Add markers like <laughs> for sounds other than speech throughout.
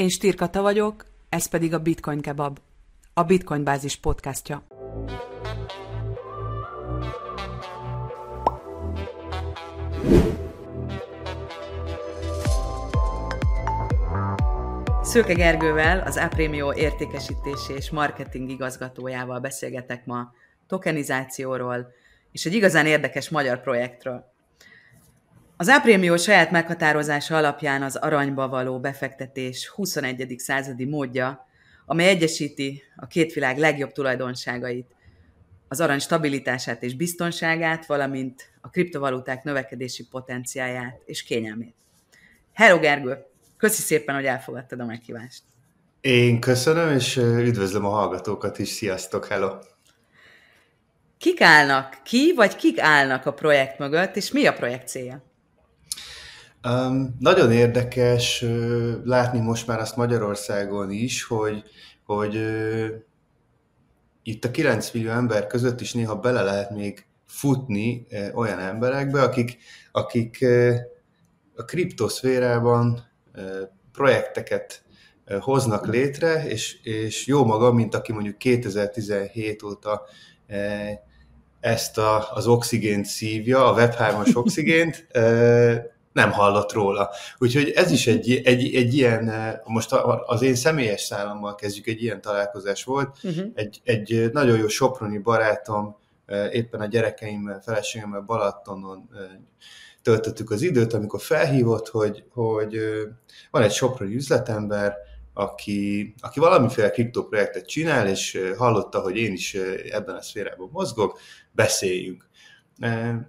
Én Stirkata vagyok, ez pedig a Bitcoin Kebab, a Bitcoin Bázis podcastja. Szőke Gergővel, az Aprémió értékesítési és marketing igazgatójával beszélgetek ma tokenizációról és egy igazán érdekes magyar projektről. Az Aprémió saját meghatározása alapján az aranyba való befektetés 21. századi módja, amely egyesíti a két világ legjobb tulajdonságait, az arany stabilitását és biztonságát, valamint a kriptovaluták növekedési potenciáját és kényelmét. Hello Gergő! Köszi szépen, hogy elfogadtad a meghívást. Én köszönöm, és üdvözlöm a hallgatókat is. Sziasztok, hello! Kik állnak, ki vagy kik állnak a projekt mögött, és mi a projekt célja? Um, nagyon érdekes uh, látni most már azt Magyarországon is, hogy, hogy uh, itt a 9 millió ember között is néha bele lehet még futni uh, olyan emberekbe, akik, akik uh, a kriptoszférában uh, projekteket uh, hoznak létre, és, és jó maga, mint aki mondjuk 2017 óta uh, ezt a, az oxigént szívja, a Web3-as <laughs> oxigént, nem hallott róla. Úgyhogy ez is egy, egy, egy ilyen, most az én személyes szállammal kezdjük, egy ilyen találkozás volt. Uh-huh. Egy, egy nagyon jó soproni barátom, éppen a gyerekeimmel, feleségemmel Balatonon töltöttük az időt, amikor felhívott, hogy, hogy van egy soproni üzletember, aki, aki valamiféle kriptoprojektet csinál, és hallotta, hogy én is ebben a szférában mozgok, beszéljünk.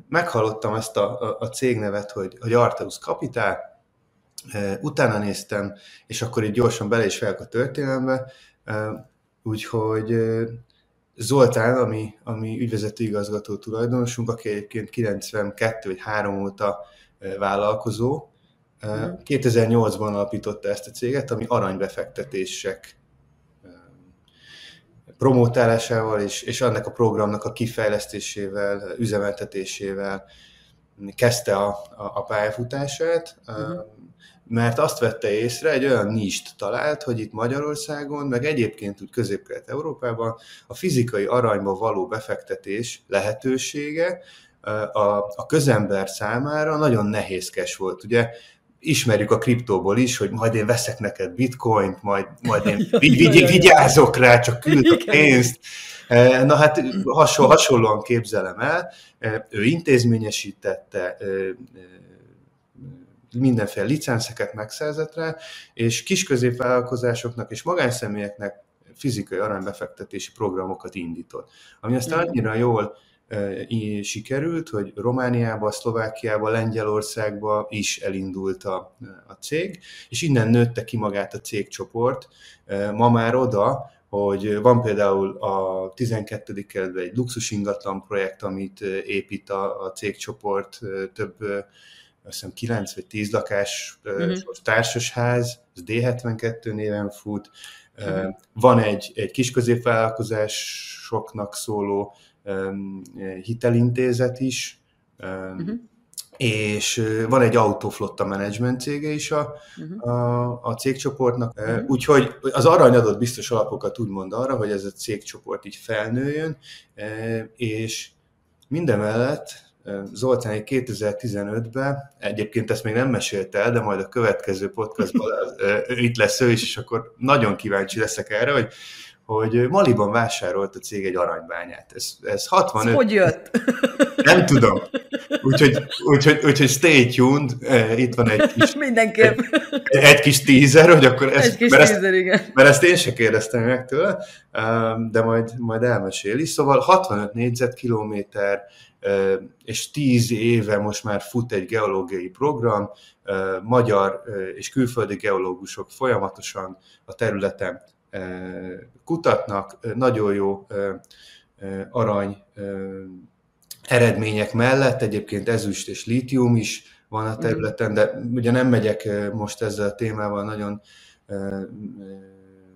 Meghallottam ezt a, a, a cégnevet, hogy, hogy Arteus Capital, utána néztem, és akkor így gyorsan bele is felk a történelembe, úgyhogy Zoltán, ami, ami ügyvezető igazgató tulajdonosunk, aki egyébként 92 vagy 3 óta vállalkozó, 2008-ban mhm. alapította ezt a céget, ami aranybefektetések promotálásával és, és annak a programnak a kifejlesztésével, üzemeltetésével kezdte a, a, a pályafutását, uh-huh. mert azt vette észre, egy olyan nist talált, hogy itt Magyarországon, meg egyébként úgy közép-kelet-európában a fizikai aranyba való befektetés lehetősége a, a közember számára nagyon nehézkes volt. Ugye ismerjük a kriptóból is, hogy majd én veszek neked bitcoint, majd, majd én <laughs> vigy, vigy, vigyázok rá, csak küld a pénzt. E, na hát hasonl, hasonlóan képzelem el, e, ő intézményesítette, e, mindenféle licenszeket megszerzett rá, és kisközépvállalkozásoknak és magánszemélyeknek fizikai aranybefektetési programokat indított. Ami aztán annyira jól sikerült, hogy Romániába, Szlovákiába, Lengyelországba is elindult a, a cég, és innen nőtte ki magát a cégcsoport. Ma már oda, hogy van például a 12. kerületben egy luxus ingatlan projekt, amit épít a, a cégcsoport, több azt hiszem 9 vagy 10 lakás uh-huh. társasház, ez D72 néven fut. Uh-huh. Van egy, egy kis középvállalkozásoknak szóló hitelintézet is, uh-huh. és van egy autóflotta menedzsment cége is a, uh-huh. a, a cégcsoportnak, uh-huh. úgyhogy az arany adott biztos alapokat úgymond arra, hogy ez a cégcsoport így felnőjön, és mindemellett Zoltán 2015-ben, egyébként ezt még nem mesélte el, de majd a következő podcastban <laughs> itt lesz ő is, és akkor nagyon kíváncsi leszek erre, hogy hogy Maliban vásárolt a cég egy aranybányát. Ez, ez 65... Ez hogy jött? <laughs> Nem tudom. Úgyhogy, úgyhogy, úgyhogy stay tuned, eh, itt van egy kis, <laughs> Mindenképp. Egy, egy kis teaser, hogy akkor ezt, egy kis mert, teaser, ezt, igen. mert ezt én se kérdeztem meg tőle, de majd, majd elmeséli. Szóval 65 négyzetkilométer, eh, és 10 éve most már fut egy geológiai program, eh, magyar és külföldi geológusok folyamatosan a területen kutatnak, nagyon jó arany eredmények mellett, egyébként ezüst és lítium is van a területen, de ugye nem megyek most ezzel a témával nagyon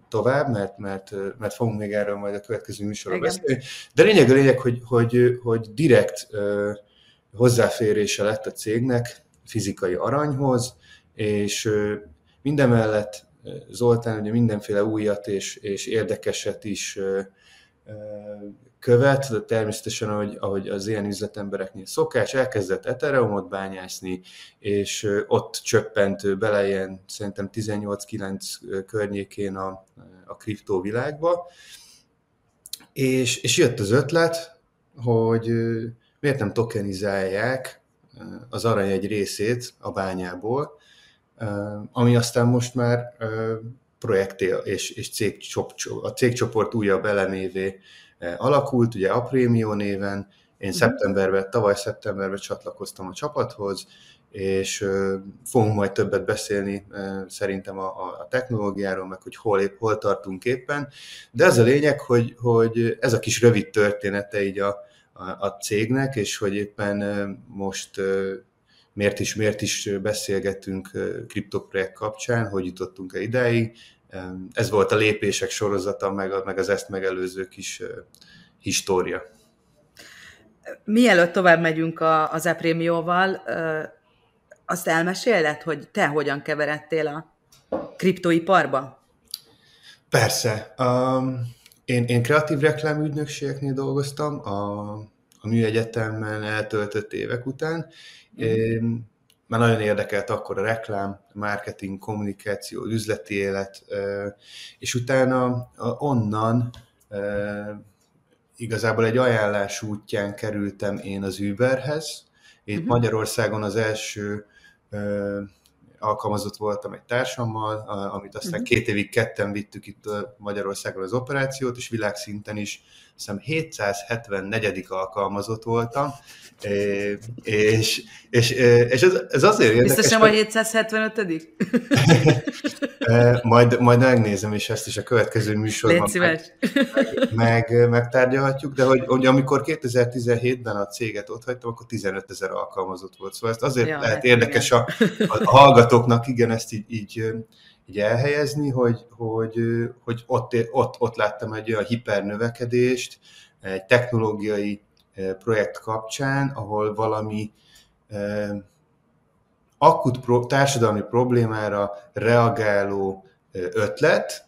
tovább, mert, mert, mert fogunk még erről majd a következő műsorban beszélni. De lényeg a lényeg, hogy, hogy, hogy direkt hozzáférése lett a cégnek fizikai aranyhoz, és mindemellett Zoltán ugye mindenféle újat és, és érdekeset is követ, de természetesen, ahogy, ahogy az ilyen üzletembereknél szokás, elkezdett Ethereumot bányászni, és ott csöppent bele ilyen szerintem 18-9 környékén a, a kriptóvilágba, és, és jött az ötlet, hogy miért nem tokenizálják az arany egy részét a bányából, ami aztán most már projekté és, és cég, a cégcsoport újabb elemévé alakult, ugye Aprémió néven, én uh-huh. szeptemberben, tavaly szeptemberben csatlakoztam a csapathoz, és fogunk majd többet beszélni szerintem a, a technológiáról, meg hogy hol, épp, hol tartunk éppen, de ez a lényeg, hogy, hogy ez a kis rövid története így a, a, a cégnek, és hogy éppen most miért is, miért is beszélgettünk kriptoprojekt kapcsán, hogy jutottunk el idáig. Ez volt a lépések sorozata, meg, meg az ezt megelőző kis história. Mielőtt tovább megyünk a, az Eprémióval, azt elmeséled, hogy te hogyan keveredtél a kriptoiparba? Persze. Um, én, én kreatív reklámügynökségeknél dolgoztam a, a műegyetemen eltöltött évek után. Mm. Már nagyon érdekelt akkor a reklám, marketing, kommunikáció, üzleti élet, és utána onnan igazából egy ajánlás útján kerültem én az Uberhez. Itt uh-huh. Magyarországon az első alkalmazott voltam egy társammal, amit aztán uh-huh. két évig ketten vittük itt Magyarországon az operációt, és világszinten is hiszem 774. alkalmazott voltam, <laughs> és, és, és ez, ez azért érdekes. Biztosan vagy 775 majd, majd megnézem, és ezt is a következő műsorban meg, meg, megtárgyalhatjuk, de hogy, hogy amikor 2017-ben a céget ott hagytam, akkor 15 ezer alkalmazott volt. Szóval ezt azért ja, lehet hát érdekes a, a hallgatóknak, igen, ezt így, így így elhelyezni, hogy, hogy, hogy ott, ott, ott láttam egy olyan hipernövekedést, egy technológiai projekt kapcsán, ahol valami akut pro, társadalmi problémára reagáló ötlet,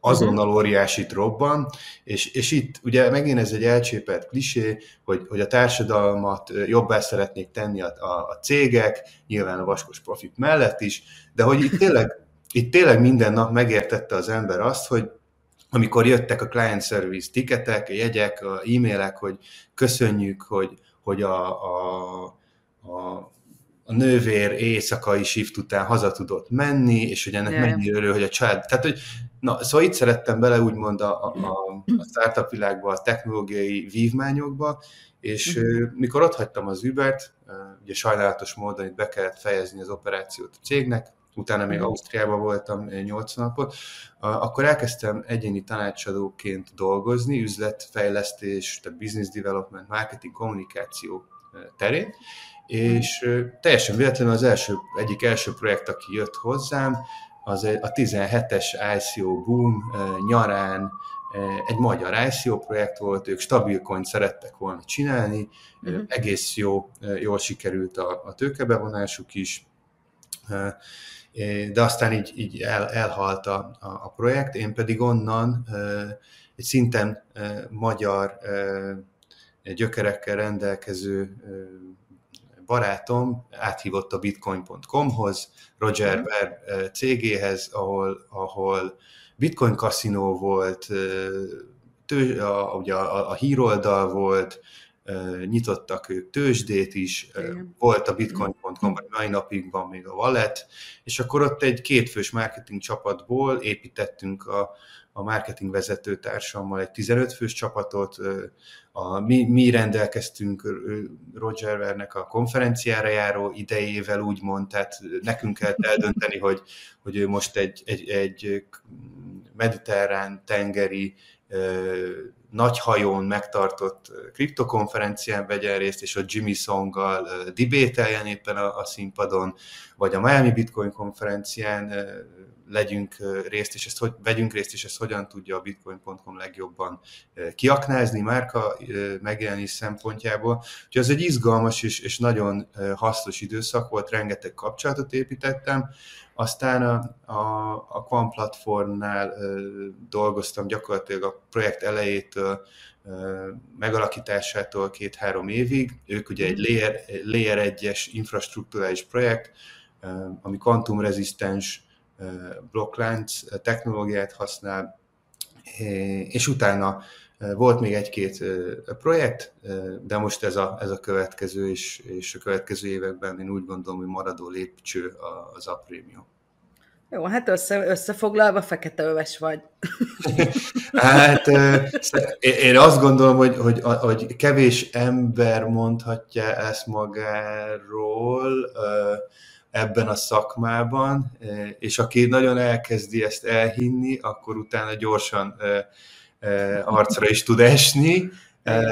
azonnal mhm. óriásit robban, és, és itt ugye megint ez egy elcsépelt klisé, hogy, hogy a társadalmat jobbá szeretnék tenni a, a, a cégek, nyilván a vaskos profit mellett is, de hogy itt tényleg, itt tényleg minden nap megértette az ember azt, hogy amikor jöttek a client service tiketek, a jegyek, a e-mailek, hogy köszönjük, hogy, hogy a, a, a a nővér éjszakai shift után haza tudott menni, és hogy ennek yeah. mennyi örül, hogy a család... Tehát, hogy na, szóval itt szerettem bele úgymond a, a, a startup világba, a technológiai vívmányokba, és uh, mikor ott hagytam az Ubert, ugye sajnálatos módon itt be kellett fejezni az operációt a cégnek, utána még Ausztriában voltam 8 napot, akkor elkezdtem egyéni tanácsadóként dolgozni, üzletfejlesztés, tehát business development, marketing, kommunikáció terén, és teljesen véletlenül az első, egyik első projekt, aki jött hozzám, az a 17-es ICO Boom nyarán egy magyar ICO projekt volt, ők stabil coin szerettek volna csinálni, uh-huh. egész jó, jól sikerült a, a tőkebevonásuk is, de aztán így, így el, elhalt a, a projekt, én pedig onnan egy szinten magyar gyökerekkel rendelkező barátom áthívott a bitcoin.com-hoz, Roger mm. Ver cégéhez, ahol, ahol bitcoin kaszinó volt, tő, a, ugye a, a híroldal volt, nyitottak ők tőzsdét is, Igen. volt a bitcoin.com, vagy mai napig van még a wallet, és akkor ott egy kétfős marketing csapatból építettünk a, a marketing vezető társammal egy 15 fős csapatot, a, mi, mi rendelkeztünk Roger Vernek a konferenciára járó idejével, úgymond, tehát nekünk kell eldönteni, hogy, hogy ő most egy, egy, egy mediterrán tengeri nagy hajón megtartott kriptokonferencián vegyen részt, és a Jimmy Songgal dibételjen éppen a, a színpadon, vagy a Miami Bitcoin konferencián legyünk részt, és ezt hogy, vegyünk részt, és ezt hogyan tudja a bitcoin.com legjobban kiaknázni márka megjelenés szempontjából. Úgyhogy ez egy izgalmas és, és nagyon hasznos időszak volt, rengeteg kapcsolatot építettem, Aztán a, a, a Quant platformnál dolgoztam gyakorlatilag a projekt elejétől megalakításától két-három évig. Ők ugye egy layer, layer 1-es infrastruktúrális projekt, ami kvantumrezisztens blokklánc technológiát használ, és utána volt még egy-két projekt, de most ez a, ez a következő, és, és a következő években én úgy gondolom, hogy maradó lépcső az Aprémium. Jó, hát össze, összefoglalva fekete öves vagy. <laughs> hát én azt gondolom, hogy, hogy, hogy kevés ember mondhatja ezt magáról ebben a szakmában, és aki nagyon elkezdi ezt elhinni, akkor utána gyorsan arcra is tud esni.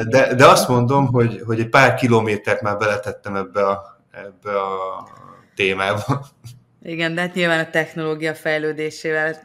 De, de azt mondom, hogy, hogy egy pár kilométert már beletettem ebbe a, ebbe a témába. Igen, de hát nyilván a technológia fejlődésével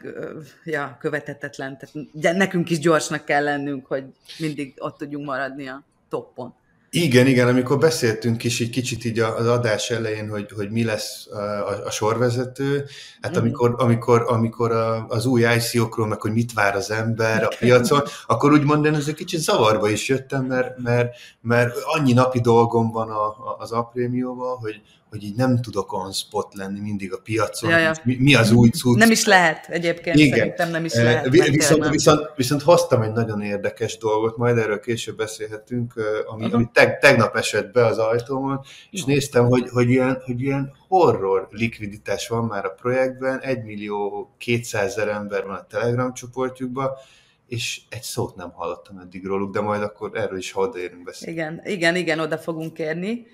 ja, követetetlen. Tehát nekünk is gyorsnak kell lennünk, hogy mindig ott tudjunk maradni a toppon. Igen, igen, amikor beszéltünk is egy kicsit így az adás elején, hogy, hogy mi lesz a, a sorvezető, hát mm. amikor, amikor, amikor az új ICO-król, meg hogy mit vár az ember a piacon, <laughs> akkor úgymond én ez egy kicsit zavarba is jöttem, mert, mert, mert annyi napi dolgom van a, a, az aprémióval, hogy, hogy így nem tudok on spot lenni mindig a piacon, ja, ja. Mi, mi az új cucc. Nem is lehet egyébként, Igen. szerintem nem is lehet. Viszont, viszont, viszont hoztam egy nagyon érdekes dolgot, majd erről később beszélhetünk, ami, ami teg, tegnap esett be az ajtómon, és uh-huh. néztem, hogy, hogy, ilyen, hogy ilyen horror likviditás van már a projektben, 1 millió 200 ezer ember van a Telegram csoportjukban, és egy szót nem hallottam eddig róluk, de majd akkor erről is odaérünk beszélni. Igen, igen, igen, oda fogunk érni.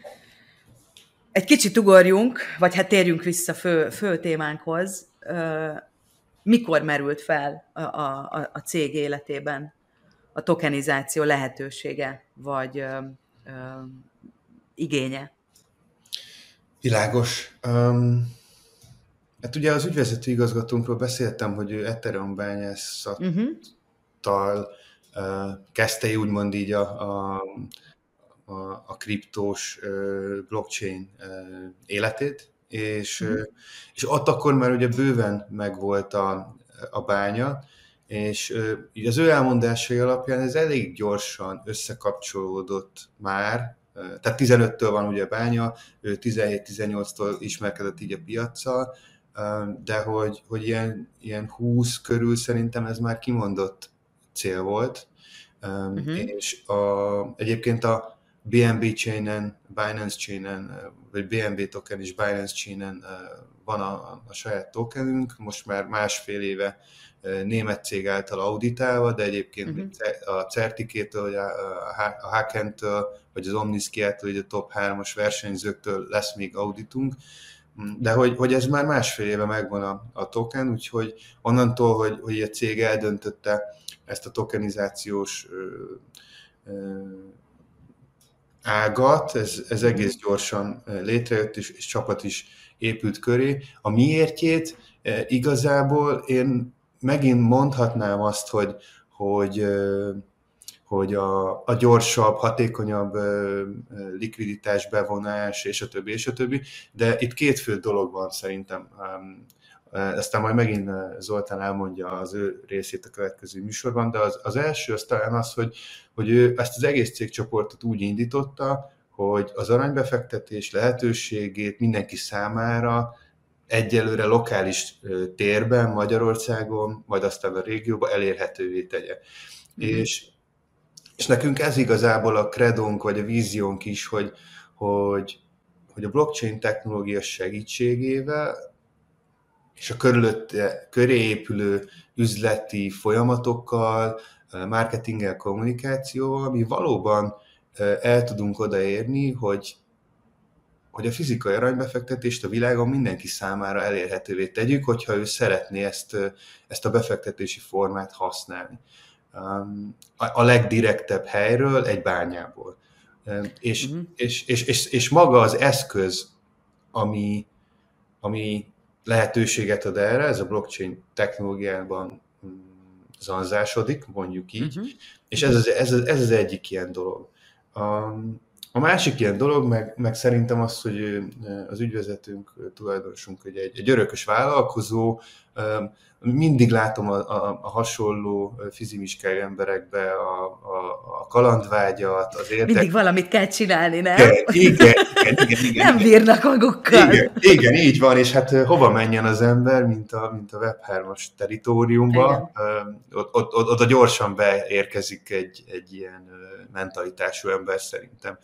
Egy kicsit ugorjunk, vagy hát térjünk vissza fő, fő témánkhoz. Mikor merült fel a, a, a cég életében a tokenizáció lehetősége, vagy ö, ö, igénye? Világos. Um, hát ugye az ügyvezető igazgatónkról beszéltem, hogy ő Ethereum bányászattal uh-huh. uh, kezdte úgymond így a, a a, a kriptós blockchain életét, és, mm. és ott akkor már ugye bőven megvolt a, a bánya, és így az ő elmondásai alapján ez elég gyorsan összekapcsolódott már, tehát 15-től van ugye bánya, ő 17-18-tól ismerkedett így a piaccal, de hogy, hogy ilyen, ilyen 20 körül szerintem ez már kimondott cél volt, uh-huh. és a, egyébként a, BNB chainen, Binance chainen, vagy BNB token és Binance chainen van a, a saját tokenünk, most már másfél éve német cég által auditálva, de egyébként uh-huh. a Certikétől, a Hakentől, vagy az Omniskiától, a top 3-as versenyzőktől lesz még auditunk, de hogy, hogy ez már másfél éve megvan a, a token, úgyhogy onnantól, hogy, hogy a cég eldöntötte ezt a tokenizációs ö, ö, ágat, ez, ez egész gyorsan létrejött, és, és csapat is épült köré. A miértjét igazából én megint mondhatnám azt, hogy, hogy, hogy a, a gyorsabb, hatékonyabb likviditás bevonás, és a többi, és a többi, de itt két fő dolog van szerintem. Aztán majd megint Zoltán elmondja az ő részét a következő műsorban, de az, az első az talán az, hogy, hogy ő ezt az egész cégcsoportot úgy indította, hogy az aranybefektetés lehetőségét mindenki számára egyelőre lokális térben, Magyarországon, majd aztán a régióban elérhetővé tegye. Mm-hmm. És, és nekünk ez igazából a kredónk, vagy a víziónk is, hogy, hogy, hogy a blockchain technológia segítségével és a körülötte, köré épülő üzleti folyamatokkal, marketinggel, kommunikációval, mi valóban el tudunk odaérni, hogy, hogy a fizikai aranybefektetést a világon mindenki számára elérhetővé tegyük, hogyha ő szeretné ezt, ezt a befektetési formát használni. A legdirektebb helyről, egy bányából. És, uh-huh. és, és, és, és maga az eszköz, ami, ami lehetőséget ad erre, ez a blockchain technológiában mm, zanzásodik, mondjuk így, uh-huh. és ez az, ez, az, ez az egyik ilyen dolog. A, A másik ilyen dolog, meg, meg szerintem az, hogy az ügyvezetőnk, tulajdonosunk, hogy egy, egy örökös vállalkozó, mindig látom a, a, a hasonló fizimiskály emberekbe a, a, a kalandvágyat, az érdek. Mindig valamit kell csinálni, nem? Igen, igen, igen, igen, igen Nem bírnak magukkal. Igen, igen, így van, és hát hova menjen az ember, mint a, mint a Web3-as teritoriumba, ott, ott, ott, oda gyorsan beérkezik egy, egy ilyen mentalitású ember szerintem.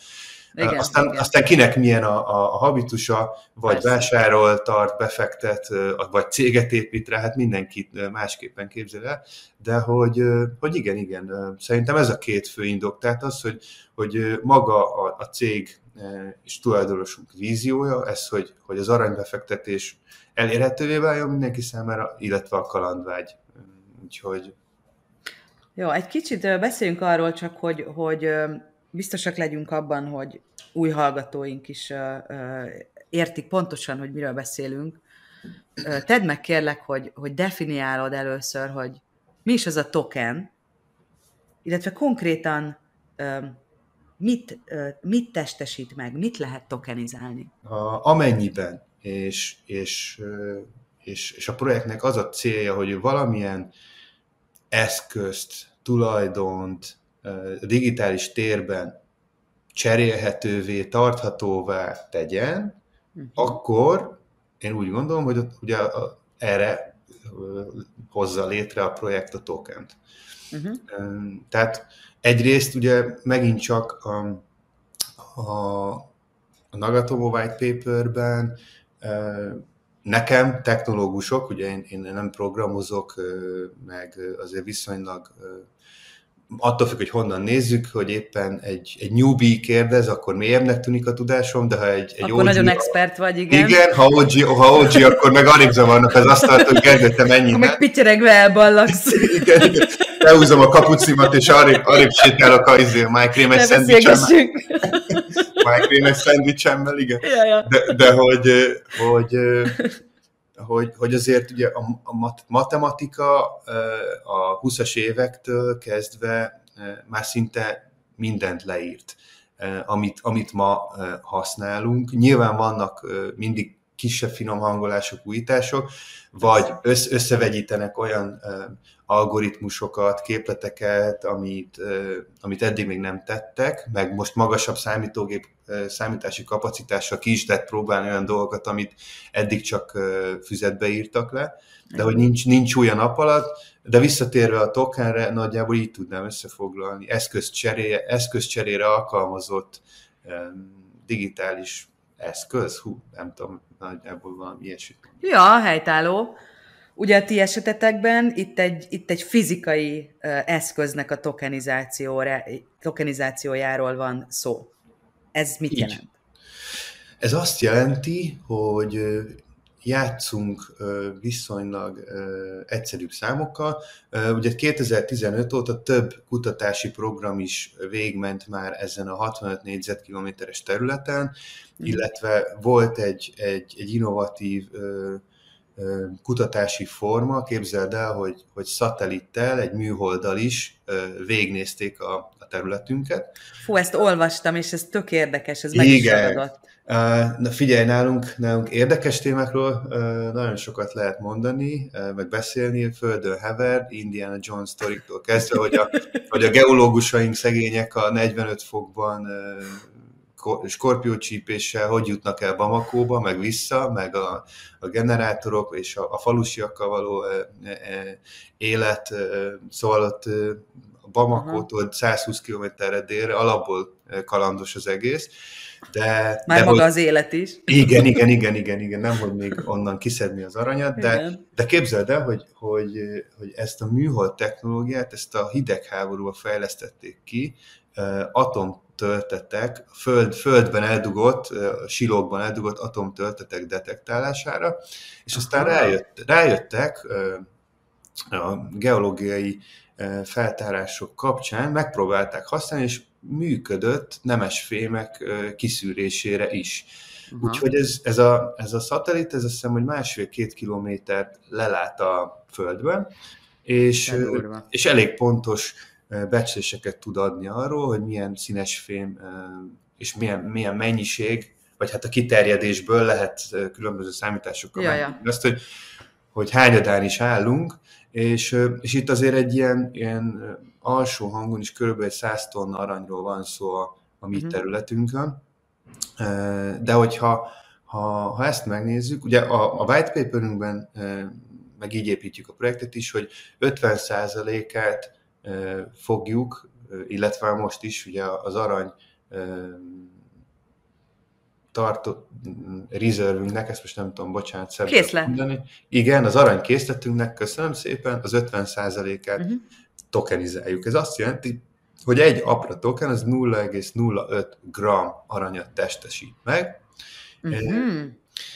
Igen, aztán, igen. aztán kinek milyen a, a, a habitusa, vagy Persze. vásárol, tart, befektet, vagy céget épít rá, hát mindenkit másképpen képzel el, de hogy, hogy igen, igen, szerintem ez a két fő indok, tehát az, hogy, hogy maga a, a cég és tulajdonosunk víziója, ez, hogy, hogy az aranybefektetés elérhetővé váljon mindenki számára, illetve a kalandvágy. Úgyhogy... Jó, egy kicsit beszéljünk arról csak, hogy, hogy biztosak legyünk abban, hogy új hallgatóink is értik pontosan, hogy miről beszélünk. Tedd meg kérlek, hogy, hogy definiálod először, hogy mi is az a token, illetve konkrétan mit, mit testesít meg, mit lehet tokenizálni? A, amennyiben, és, és, és, és a projektnek az a célja, hogy valamilyen eszközt, tulajdont, digitális térben cserélhetővé, tarthatóvá tegyen, uh-huh. akkor én úgy gondolom, hogy ugye erre hozza létre a projekt a tokent. Uh-huh. Tehát egyrészt ugye megint csak a, a, a Nagatomo white paperben nekem technológusok, ugye én, én nem programozok, meg azért viszonylag attól függ, hogy honnan nézzük, hogy éppen egy, egy newbie kérdez, akkor mélyebbnek tűnik a tudásom, de ha egy, egy Akkor OG, nagyon expert vagy, igen. Igen, ha OG, ha OG akkor meg alig zavarnak az asztalt, hogy Gergő, te mennyi. Akkor meg pityeregve elballagsz. <laughs> igen, igen. Lehúzom a kapucimat, és arrébb, arrébb sétálok a, izé, májkrémes szendvicsemmel. májkrémes szendvicsemmel, igen. Ja, ja. De, de hogy, hogy hogy, hogy azért ugye a, a matematika a 20-as évektől kezdve már szinte mindent leírt, amit, amit ma használunk. Nyilván vannak mindig kisebb finom hangolások, újítások, vagy összevegyítenek olyan algoritmusokat, képleteket, amit, amit eddig még nem tettek, meg most magasabb számítógép számítási kapacitással ki is lehet próbálni olyan dolgokat, amit eddig csak füzetbe írtak le, de hogy nincs, nincs új a nap alatt, de visszatérve a tokenre, nagyjából így tudnám összefoglalni. Eszközcserére, eszközcserére alkalmazott digitális eszköz, hú, nem tudom, nagyjából valami ilyesmi. Ja, helytálló. Ugye a ti esetetekben itt egy, itt egy fizikai eszköznek a tokenizációjáról van szó. Ez mit Így. jelent? Ez azt jelenti, hogy játszunk viszonylag egyszerűbb számokkal. Ugye 2015 óta több kutatási program is végment már ezen a 65 négyzetkilométeres területen, mhm. illetve volt egy, egy, egy innovatív kutatási forma, képzeld el, hogy, hogy szatellittel, egy műholddal is végnézték a, a területünket. Fú, ezt olvastam, és ez tök érdekes, ez meg Igen. is ragadott. Na figyelj, nálunk, nálunk érdekes témákról nagyon sokat lehet mondani, meg beszélni, Földön hever, Indiana Jones sztoriktól kezdve, hogy a, <laughs> hogy a geológusaink szegények a 45 fokban skorpiócsípéssel hogy jutnak el Bamakóba, meg vissza, meg a, a generátorok és a, a falusiakkal való e, e, élet, e, szóval ott Bamakótól 120 kilométerre délre, alapból kalandos az egész. De, Már de maga hogy, az élet is. Igen, igen, igen, igen, igen, nem, hogy még onnan kiszedni az aranyat, de, de képzeld el, hogy, hogy, hogy ezt a műhold technológiát, ezt a hidegháborúba fejlesztették ki, atom töltetek, föld, földben eldugott, silókban eldugott atomtöltetek detektálására, és aztán rájött, rájöttek a geológiai feltárások kapcsán, megpróbálták használni, és működött nemes fémek kiszűrésére is. Uh-huh. Úgyhogy ez, ez, a, ez a szatellit, ez azt hiszem, hogy másfél-két kilométert lelát a Földben, és, és elég pontos becsléseket tud adni arról, hogy milyen színes fém és milyen, milyen mennyiség, vagy hát a kiterjedésből lehet különböző számításokkal ja, ja. azt, hogy, hogy hányadán is állunk, és, és itt azért egy ilyen, ilyen alsó hangon is kb. 100 tonna aranyról van szó a, a mi uh-huh. területünkön, de hogyha ha, ha ezt megnézzük, ugye a, a white paperünkben meg így építjük a projektet is, hogy 50%-át fogjuk, illetve most is ugye az arany tartott reservünknek, ezt most nem tudom, bocsánat, szebben mondani. Igen, az arany készletünknek, köszönöm szépen, az 50%-át uh-huh. Tokenizáljuk. Ez azt jelenti, hogy egy apra token az 0,05 gram aranyat testesít meg. Uh-huh.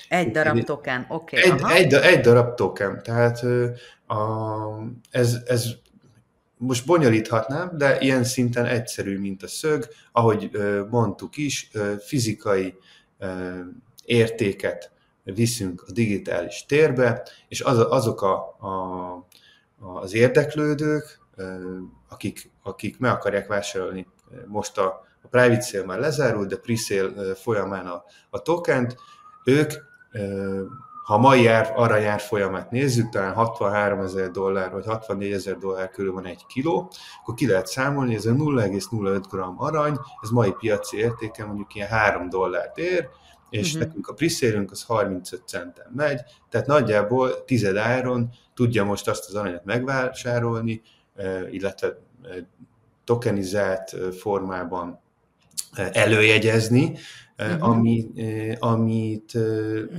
Egy darab token, oké. Okay, egy, egy, egy darab token, tehát a, ez, ez most bonyolíthatnám, de ilyen szinten egyszerű, mint a szög, ahogy mondtuk is, fizikai értéket viszünk a digitális térbe, és az, azok a, a, az érdeklődők, akik, akik meg akarják vásárolni most a, a private sale már lezárult, de pre-sale folyamán a, a tokent, ők ha a mai jár, aranyár folyamát nézzük, talán 63 ezer dollár vagy 64 ezer dollár körül van egy kiló, akkor ki lehet számolni, ez a 0,05 g arany, ez mai piaci értéke mondjuk ilyen 3 dollárt ér, és uh-huh. nekünk a priszélünk az 35 centen megy, tehát nagyjából tized áron tudja most azt az aranyat megvásárolni, illetve tokenizált formában előjegyezni, uh-huh. ami, amit,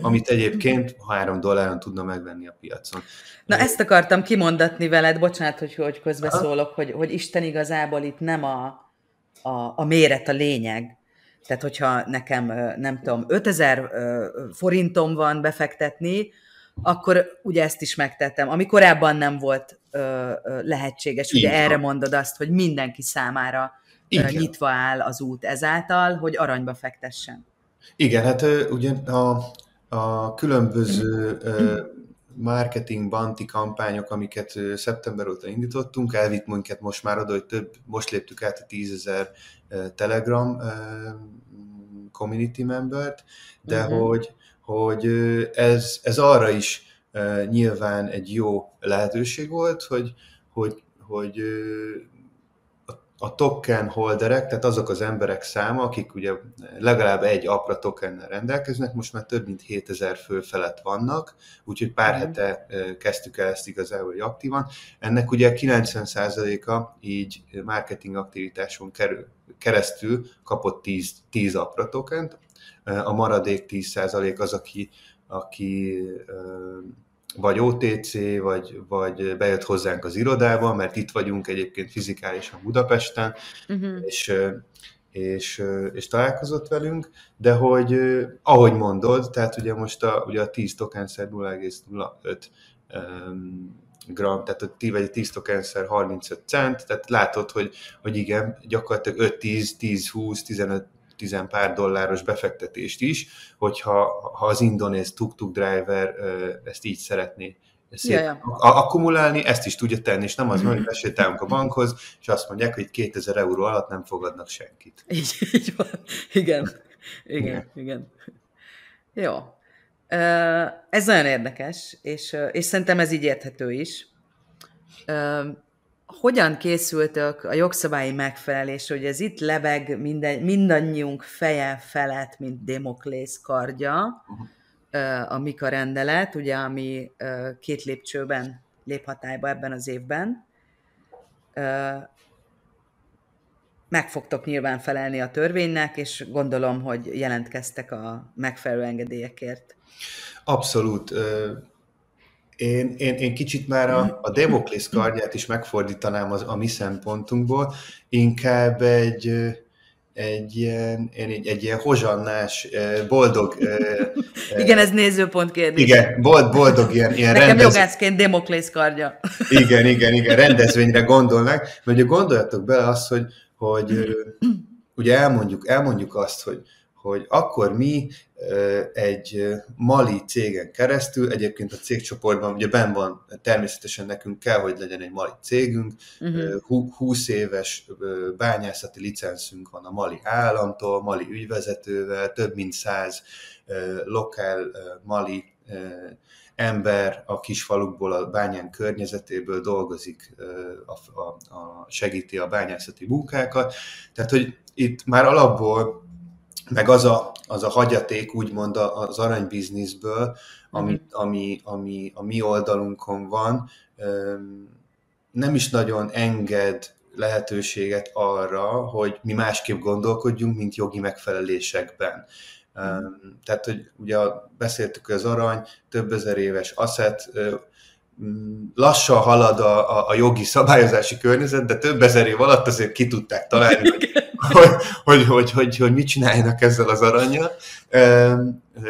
amit egyébként 3 dolláron tudna megvenni a piacon. Na ezt akartam kimondatni veled, bocsánat, hogy, hogy közbeszólok, hogy, hogy Isten igazából itt nem a, a, a méret a lényeg. Tehát, hogyha nekem, nem tudom, 5000 forintom van befektetni, akkor ugye ezt is megtettem, ami korábban nem volt lehetséges. Ugye erre mondod azt, hogy mindenki számára igen. nyitva áll az út ezáltal, hogy aranyba fektessen. Igen, hát ugye a, a különböző marketing banti kampányok, amiket szeptember óta indítottunk, elvitt minket most már oda, hogy több, most léptük át a tízezer Telegram community membert, de uh-huh. hogy, hogy ez, ez arra is nyilván egy jó lehetőség volt, hogy, hogy, hogy a token holderek, tehát azok az emberek száma, akik ugye legalább egy apra tokennel rendelkeznek, most már több mint 7000 fő felett vannak, úgyhogy pár mm. hete kezdtük el ezt igazából hogy aktívan. Ennek ugye 90%-a így marketing aktivitáson kerül, keresztül kapott 10, 10 apra tokent, a maradék 10% az, aki, aki vagy OTC, vagy, vagy bejött hozzánk az irodába, mert itt vagyunk egyébként fizikálisan Budapesten, uh-huh. és, és, és találkozott velünk, de hogy ahogy mondod, tehát ugye most a, ugye a 10 tokenszer 0,05 um, gram, tehát a 10 vagy 10 tokenszer 35 cent, tehát látod, hogy, hogy igen, gyakorlatilag 5-10, 10-20, 15 tizen pár dolláros befektetést is, hogyha ha az indonéz tuk-tuk driver ezt így szeretné szép ja, ja. akkumulálni, ezt is tudja tenni, és nem az, hogy besétálunk a bankhoz, és azt mondják, hogy 2000 euró alatt nem fogadnak senkit. Így, így van. Igen. Igen, igen. igen. Jó. Ez nagyon érdekes, és, és szerintem ez így érthető is hogyan készültök a jogszabályi megfelelésre, hogy ez itt lebeg minden, mindannyiunk feje felett, mint Demoklész kardja, uh-huh. a Mika rendelet, ugye, ami két lépcsőben lép hatályba ebben az évben. Meg fogtok nyilván felelni a törvénynek, és gondolom, hogy jelentkeztek a megfelelő engedélyekért. Abszolút. Én, én, én kicsit már a, a Demoklész kardját is megfordítanám az, a mi szempontunkból, inkább egy, egy ilyen, egy, egy ilyen hozsannás, boldog... igen, ez nézőpont kérdés. Igen, bold, boldog ilyen, ilyen Nekem rendez... jogászként Demoklész kardja. igen, igen, igen, rendezvényre gondolnak, mert ugye gondoljatok bele azt, hogy, hogy ugye elmondjuk, elmondjuk azt, hogy, hogy akkor mi egy mali cégen keresztül, egyébként a cégcsoportban ugye ben van, természetesen nekünk kell, hogy legyen egy mali cégünk, uh-huh. 20 éves bányászati licenszünk van a mali államtól, mali ügyvezetővel, több mint száz lokál mali ember a kisfalukból, a bányán környezetéből dolgozik, a, a, a, segíti a bányászati munkákat. Tehát, hogy itt már alapból, meg az a, az a hagyaték, úgymond az aranybizniszből, ami, mhm. ami, ami a mi oldalunkon van, nem is nagyon enged lehetőséget arra, hogy mi másképp gondolkodjunk, mint jogi megfelelésekben. Tehát, hogy ugye beszéltük, hogy az arany több ezer éves asset, lassan halad a, a, a jogi szabályozási környezet, de több ezer év alatt azért ki tudták találni, hogy, hogy, hogy, hogy, hogy, hogy mit csináljanak ezzel az aranyjal.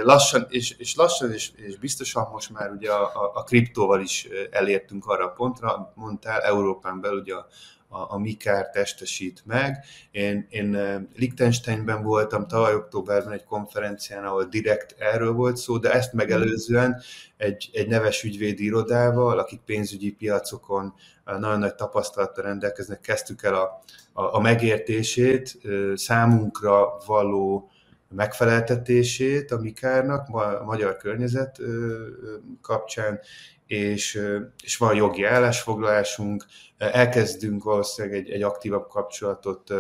Lassan, és, és lassan, és, és biztosan most már ugye a, a, a kriptóval is elértünk arra a pontra, mondtál, Európán belül ugye a, a, a Mikár testesít meg. Én, én Liechtensteinben voltam tavaly októberben egy konferencián, ahol direkt erről volt szó, de ezt megelőzően egy, egy neves ügyvédi irodával, akik pénzügyi piacokon nagyon nagy tapasztalattal rendelkeznek, kezdtük el a, a, a megértését, számunkra való megfeleltetését a Mikárnak a magyar környezet kapcsán, és, és van jogi állásfoglalásunk, elkezdünk valószínűleg egy, egy aktívabb kapcsolatot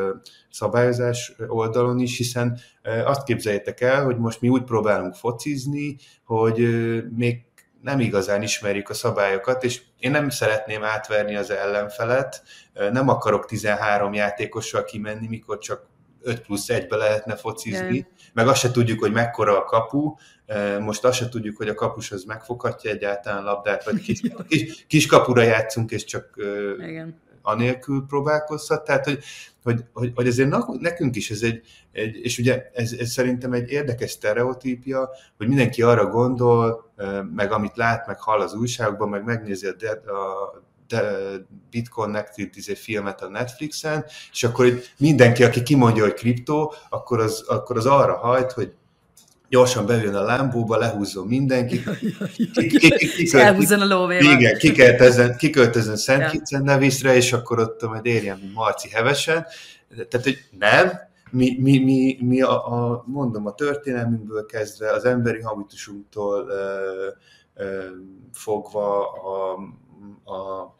szabályozás oldalon is, hiszen azt képzeljétek el, hogy most mi úgy próbálunk focizni, hogy még nem igazán ismerjük a szabályokat, és én nem szeretném átverni az ellenfelet, nem akarok 13 játékossal kimenni, mikor csak 5 plusz 1-be lehetne focizni, yeah. meg azt se tudjuk, hogy mekkora a kapu, most azt se tudjuk, hogy a kapus az megfoghatja egyáltalán labdát, vagy kis, kis, kis kapura játszunk, és csak Igen. anélkül próbálkozhat. Tehát, hogy, hogy, hogy, hogy azért nekünk is ez egy, egy és ugye ez, ez szerintem egy érdekes sztereotípia, hogy mindenki arra gondol, meg amit lát, meg hall az újságokban, meg megnézi a, a BitConnected izé filmet a Netflixen, és akkor mindenki, aki kimondja, hogy kriptó, akkor az, akkor az arra hajt, hogy gyorsan bejön a lámbóba, lehúzzon mindenki. <laughs> Elhúzzon a lóvéval. Igen, kiköltözön, kiköltözön Szent Kitsen neviszre, és akkor ott majd érjen, mint Marci hevesen. Tehát, hogy nem, mi, mi, mi, mi a, a, mondom, a történelmünkből kezdve, az emberi habitusunktól ö, ö, fogva a, a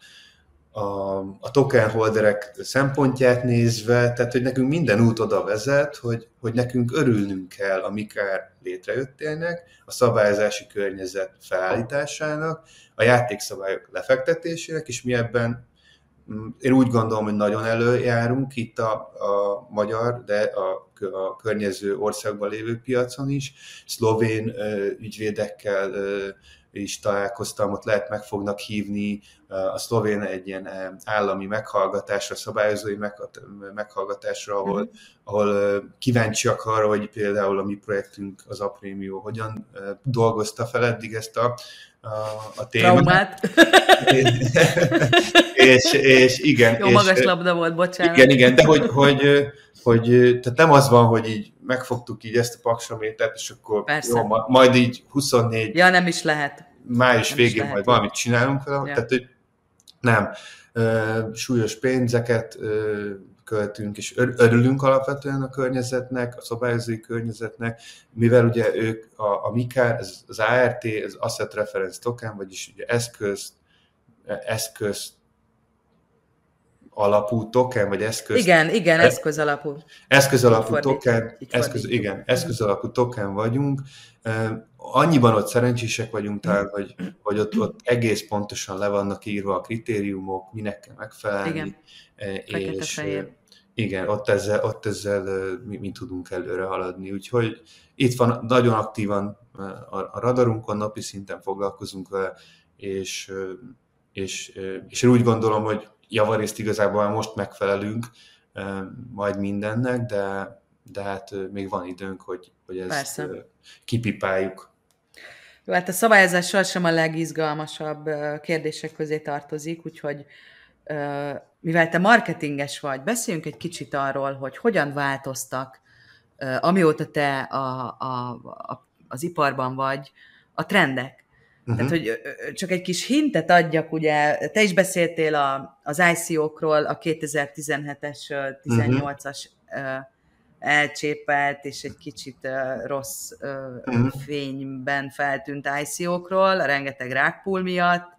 a, a token holderek szempontját nézve, tehát hogy nekünk minden út oda vezet, hogy, hogy nekünk örülnünk kell a Mikár létrejöttének, a szabályozási környezet felállításának, a játékszabályok lefektetésének, és mi ebben mm, én úgy gondolom, hogy nagyon előjárunk itt a, a magyar, de a, a környező országban lévő piacon is. Szlovén ö, ügyvédekkel ö, is találkoztam, ott lehet meg fognak hívni a szlovén egy ilyen állami meghallgatásra, szabályozói meghallgatásra, ahol, mm-hmm. ahol kíváncsiak arra, hogy például a mi projektünk, az Aprémió, hogyan dolgozta fel eddig ezt a, a, a témát. Traumát. <laughs> és, és igen. Jó és, magas labda volt, bocsánat. Igen, igen, de hogy, hogy, hogy tehát nem az van, hogy így megfogtuk így ezt a paksamétert, és akkor Persze. jó, majd így 24... Ja, nem is lehet. Május nem végén majd valamit csinálunk vele, ja. tehát hogy nem. Súlyos pénzeket költünk, és örülünk alapvetően a környezetnek, a szabályozói környezetnek, mivel ugye ők, a, a MICAR, ez az ART, az Asset Reference Token, vagyis ugye eszköz, eszköz alapú token, vagy eszköz... Igen, igen, eszköz alapú. Eszköz alapú token, eszköz, igen, eszköz alapú token vagyunk. Annyiban ott szerencsések vagyunk talán, hogy, hogy ott, ott egész pontosan le vannak írva a kritériumok, minek kell megfelelni. Igen, és, igen, ott ezzel, ott ezzel mi, mi tudunk előre haladni. Úgyhogy itt van nagyon aktívan a radarunkon, napi szinten foglalkozunk vele, és, és, és én úgy gondolom, hogy javarészt igazából most megfelelünk majd mindennek, de, de hát még van időnk, hogy, hogy ezt Persze. kipipáljuk. Jó, hát a szabályozás sohasem a legizgalmasabb kérdések közé tartozik, úgyhogy mivel te marketinges vagy, beszéljünk egy kicsit arról, hogy hogyan változtak amióta te a, a, a, az iparban vagy, a trendek. Uh-huh. Tehát, hogy csak egy kis hintet adjak, ugye, te is beszéltél a, az ICO-król, a 2017-es, 18-as uh-huh. Elcsépelt és egy kicsit uh, rossz uh, uh-huh. fényben feltűnt ICO-król, a rengeteg rákpul miatt.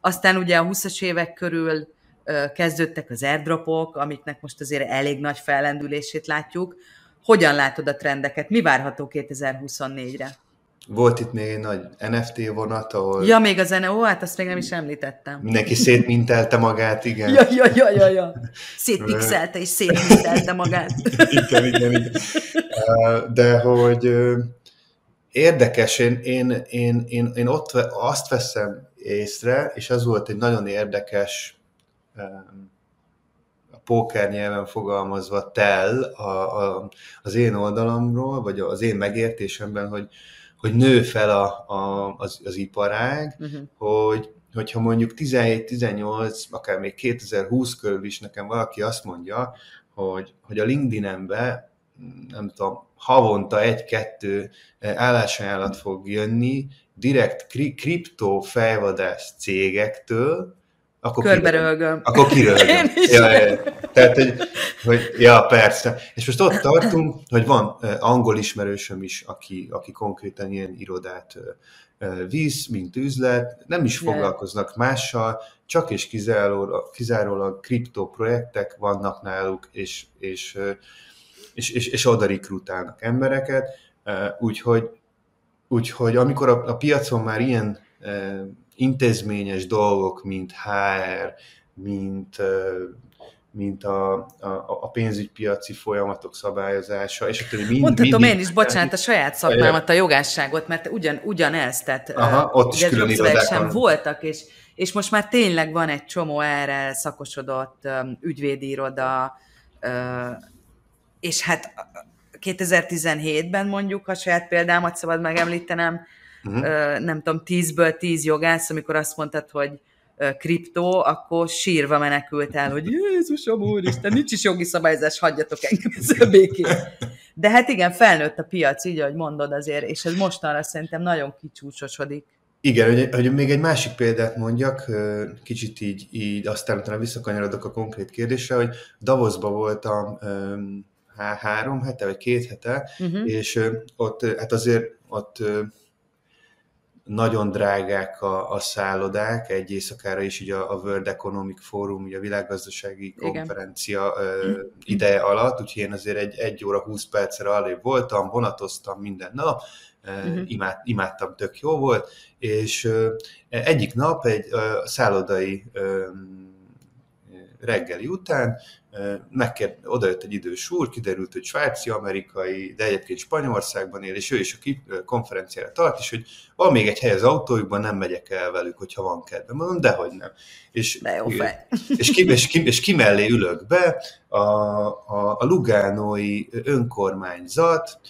Aztán ugye a 20-as évek körül uh, kezdődtek az airdropok, amiknek most azért elég nagy fellendülését látjuk. Hogyan látod a trendeket? Mi várható 2024-re? Volt itt még egy nagy NFT vonat, ahol... Ja, még a zene, ó, hát azt még nem is említettem. Mindenki szétmintelte magát, igen. Ja, ja, ja, ja, ja. Szétpixelte és szétmintelte magát. <laughs> igen, igen, igen. De hogy érdekes, én, én, én, én, én ott azt veszem észre, és az volt egy nagyon érdekes póker nyelven fogalmazva tel a, a, az én oldalamról, vagy az én megértésemben, hogy, hogy nő fel a, a, az, az iparág, uh-huh. hogy hogyha mondjuk 17-18, akár még 2020 körül is nekem valaki azt mondja, hogy, hogy a LinkedIn-embe nem tudom, havonta egy-kettő állásajánlat fog jönni direkt kri- kriptó fejvadász cégektől, akkor Körberölgöm. Akkor kirölgöm. <laughs> Ja, ja, ja. Tehát, hogy, hogy, ja, persze. És most ott tartunk, hogy van angol ismerősöm is, aki, aki konkrétan ilyen irodát visz, mint üzlet, nem is foglalkoznak mással, csak és kizárólag, kizárólag kriptoprojektek vannak náluk, és, és, és, és, és oda rekrutálnak embereket, úgyhogy, úgyhogy amikor a, a piacon már ilyen intézményes dolgok, mint HR, mint, mint a, a, a pénzügypiaci folyamatok szabályozása, és attól mind, Mondhatom mind, én is, bocsánat, a saját szakmámat, a jogásságot, mert ugyan, ugyanez, tehát Aha, ott is külön sem voltak, és, és most már tényleg van egy csomó erre szakosodott ügyvédi iroda, és hát 2017-ben mondjuk, ha saját példámat szabad megemlítenem, uh-huh. nem tudom, tízből tíz jogász, amikor azt mondtad, hogy kriptó, akkor sírva menekült el, hogy Jézusom úristen, nincs is jogi szabályzás, hagyjatok engem <laughs> békén. De hát igen, felnőtt a piac, így, ahogy mondod azért, és ez mostanra szerintem nagyon kicsúcsosodik. Igen, hogy, hogy még egy másik példát mondjak, kicsit így, így aztán utána visszakanyarodok a konkrét kérdésre, hogy Davosba voltam há, három hete, vagy két hete, uh-huh. és ott hát azért ott nagyon drágák a, a szállodák, egy éjszakára is ugye a World Economic Forum, ugye a világgazdasági Igen. konferencia uh, ideje alatt, úgyhogy én azért egy, egy óra 20 percre alébb voltam, vonatoztam minden nap, uh-huh. Imád, imádtam, tök jó volt, és egyik nap egy szállodai reggeli után megkér, odajött egy idős úr, kiderült, hogy svájci, amerikai, de egyébként Spanyolországban él, és ő is a konferenciára tart, és hogy van még egy hely az autójukban, nem megyek el velük, hogyha van kedvem. Mondom, dehogy nem. És, de jó és, ki, és, ki, és ki mellé ülök be a, a, a Lugánói önkormányzat,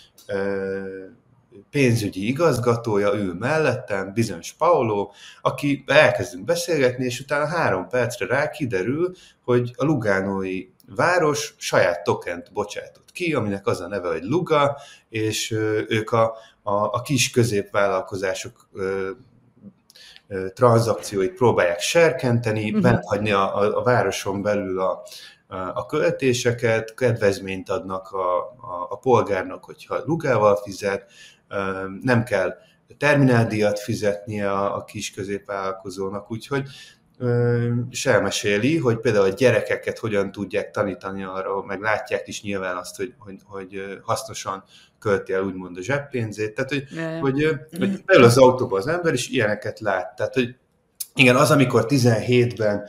pénzügyi igazgatója ül mellettem, bizonyos Paulo, aki elkezdünk beszélgetni, és utána három percre rá kiderül, hogy a Lugánói város saját tokent bocsátott ki, aminek az a neve, hogy Luga, és ők a, a, a kis középvállalkozások tranzakcióit próbálják serkenteni, uh-huh. bent hagyni a, a, a városon belül a, a költéseket, kedvezményt adnak a, a, a polgárnak, hogyha lugával fizet, nem kell termináldíjat fizetnie a, a kis középvállalkozónak, úgyhogy és elmeséli, hogy például a gyerekeket hogyan tudják tanítani arra, meg látják is nyilván azt, hogy, hogy, hogy hasznosan költi el úgymond a zseppénzét, tehát hogy, hogy, hogy beül az autóba az ember, és ilyeneket lát. Tehát, hogy igen, az, amikor 17-ben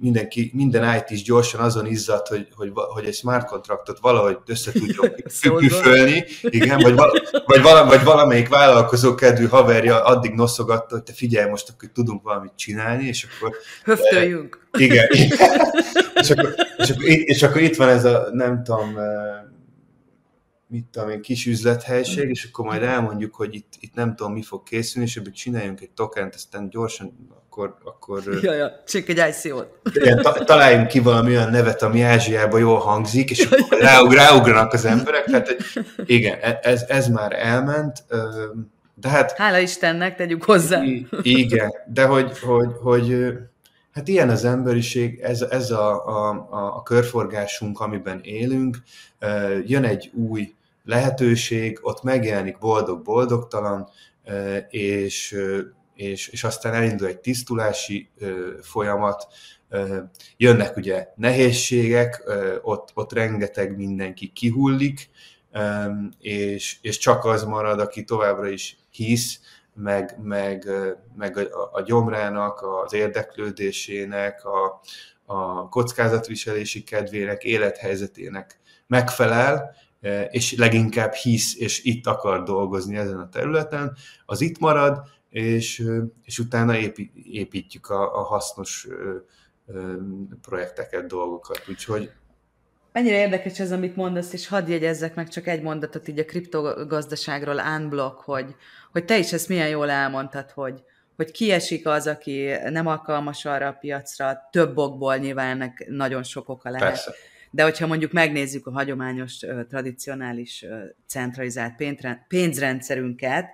mindenki, minden IT is gyorsan azon izzadt, hogy, hogy, hogy egy smart kontraktot valahogy össze tudjon <laughs> küfölni, igen, vagy, vala, vagy, vala, vagy valamelyik vállalkozó kedvű haverja addig noszogatta, hogy te figyelj, most akkor tudunk valamit csinálni, és akkor... Höftöljünk. E, igen, igen. <laughs> és, akkor, és, akkor, és akkor itt van ez a, nem tudom, mit tudom én, kis üzlethelység, és akkor majd elmondjuk, hogy itt, itt nem tudom, mi fog készülni, és ebből csináljunk egy tokent, aztán gyorsan, akkor... akkor ja, ja, csak egy ICO-t. ta, találjunk ki valami olyan nevet, ami Ázsiában jól hangzik, és akkor ráug, ráugranak az emberek, tehát igen, e, ez, ez már elment, de hát... Hála Istennek, tegyük hozzá. Igen, de hogy, hogy, hogy hát ilyen az emberiség, ez, ez a, a, a körforgásunk, amiben élünk, jön egy új lehetőség, ott megjelenik boldog-boldogtalan, és, és, és aztán elindul egy tisztulási folyamat, jönnek ugye nehézségek, ott, ott rengeteg mindenki kihullik, és, és csak az marad, aki továbbra is hisz, meg, meg, meg a, a gyomrának, az érdeklődésének, a, a kockázatviselési kedvének, élethelyzetének megfelel, és leginkább hisz, és itt akar dolgozni ezen a területen, az itt marad, és, és utána építjük a, a hasznos projekteket, dolgokat. Úgyhogy Mennyire érdekes ez, amit mondasz, és hadd jegyezzek meg csak egy mondatot így a kriptogazdaságról unblock, hogy, hogy te is ezt milyen jól elmondtad, hogy, hogy kiesik az, aki nem alkalmas arra a piacra, több okból nyilván ennek nagyon sok oka lehet. Persze. De hogyha mondjuk megnézzük a hagyományos, tradicionális, centralizált pénzrendszerünket,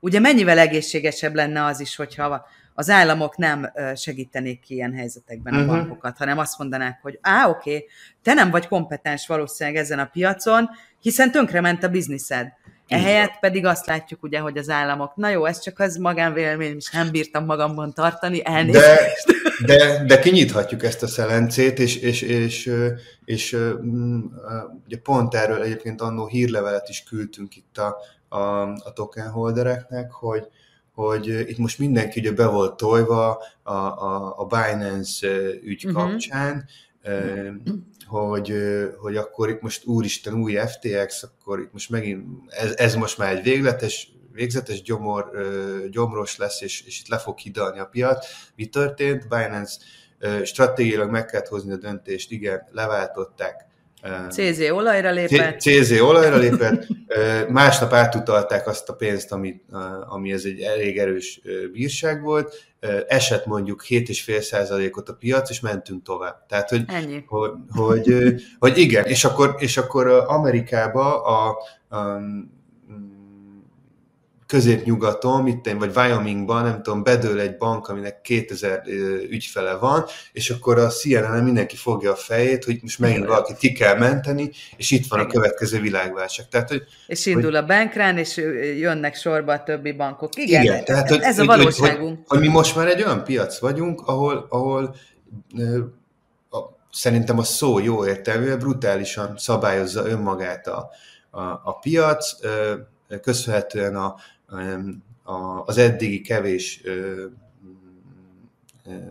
ugye mennyivel egészségesebb lenne az is, hogyha az államok nem segítenék ki ilyen helyzetekben uh-huh. a mhm. bankokat, hanem azt mondanák, hogy á, oké, okay, te nem vagy kompetens valószínűleg ezen a piacon, hiszen tönkrement a bizniszed. Ehelyett pedig azt látjuk ugye, hogy az államok, na jó, ez csak az magánvélemény, és nem bírtam magamban tartani, elnézést. De, de, de kinyithatjuk ezt a szelencét, és, és, és, és, és ugye pont erről egyébként annó hírlevelet is küldtünk itt a, a, a token holdereknek, hogy, hogy itt most mindenki ugye be volt tojva a, a, a Binance ügy uh-huh. kapcsán, hogy, hogy akkor itt most úristen új FTX, akkor itt most megint ez, ez most már egy végletes, végzetes gyomor, gyomros lesz, és, és itt le fog hidalni a piac. Mi történt? Binance stratégiailag meg kellett hozni a döntést, igen, leváltották CZ olajra lépett. CZ olajra lépett. Másnap átutalták azt a pénzt, ami, ami ez egy elég erős bírság volt. Esett mondjuk 7,5%-ot a piac, és mentünk tovább. Tehát, hogy, Ennyi. hogy, hogy, hogy igen, és akkor, és akkor Amerikába a, a középnyugaton, itt én, vagy Wyomingban, nem tudom, bedől egy bank, aminek 2000 ügyfele van, és akkor a CNN mindenki fogja a fejét, hogy most megint valakit ki kell menteni, és itt van a következő világválság. Tehát, hogy, és indul hogy, a bankrán, és jönnek sorba a többi bankok. Igen, igen tehát, hogy, ez a valóságunk. Hogy, hogy, hogy mi most már egy olyan piac vagyunk, ahol, ahol a, szerintem a szó jó értelműen brutálisan szabályozza önmagát a, a, a piac, köszönhetően a, az eddigi kevés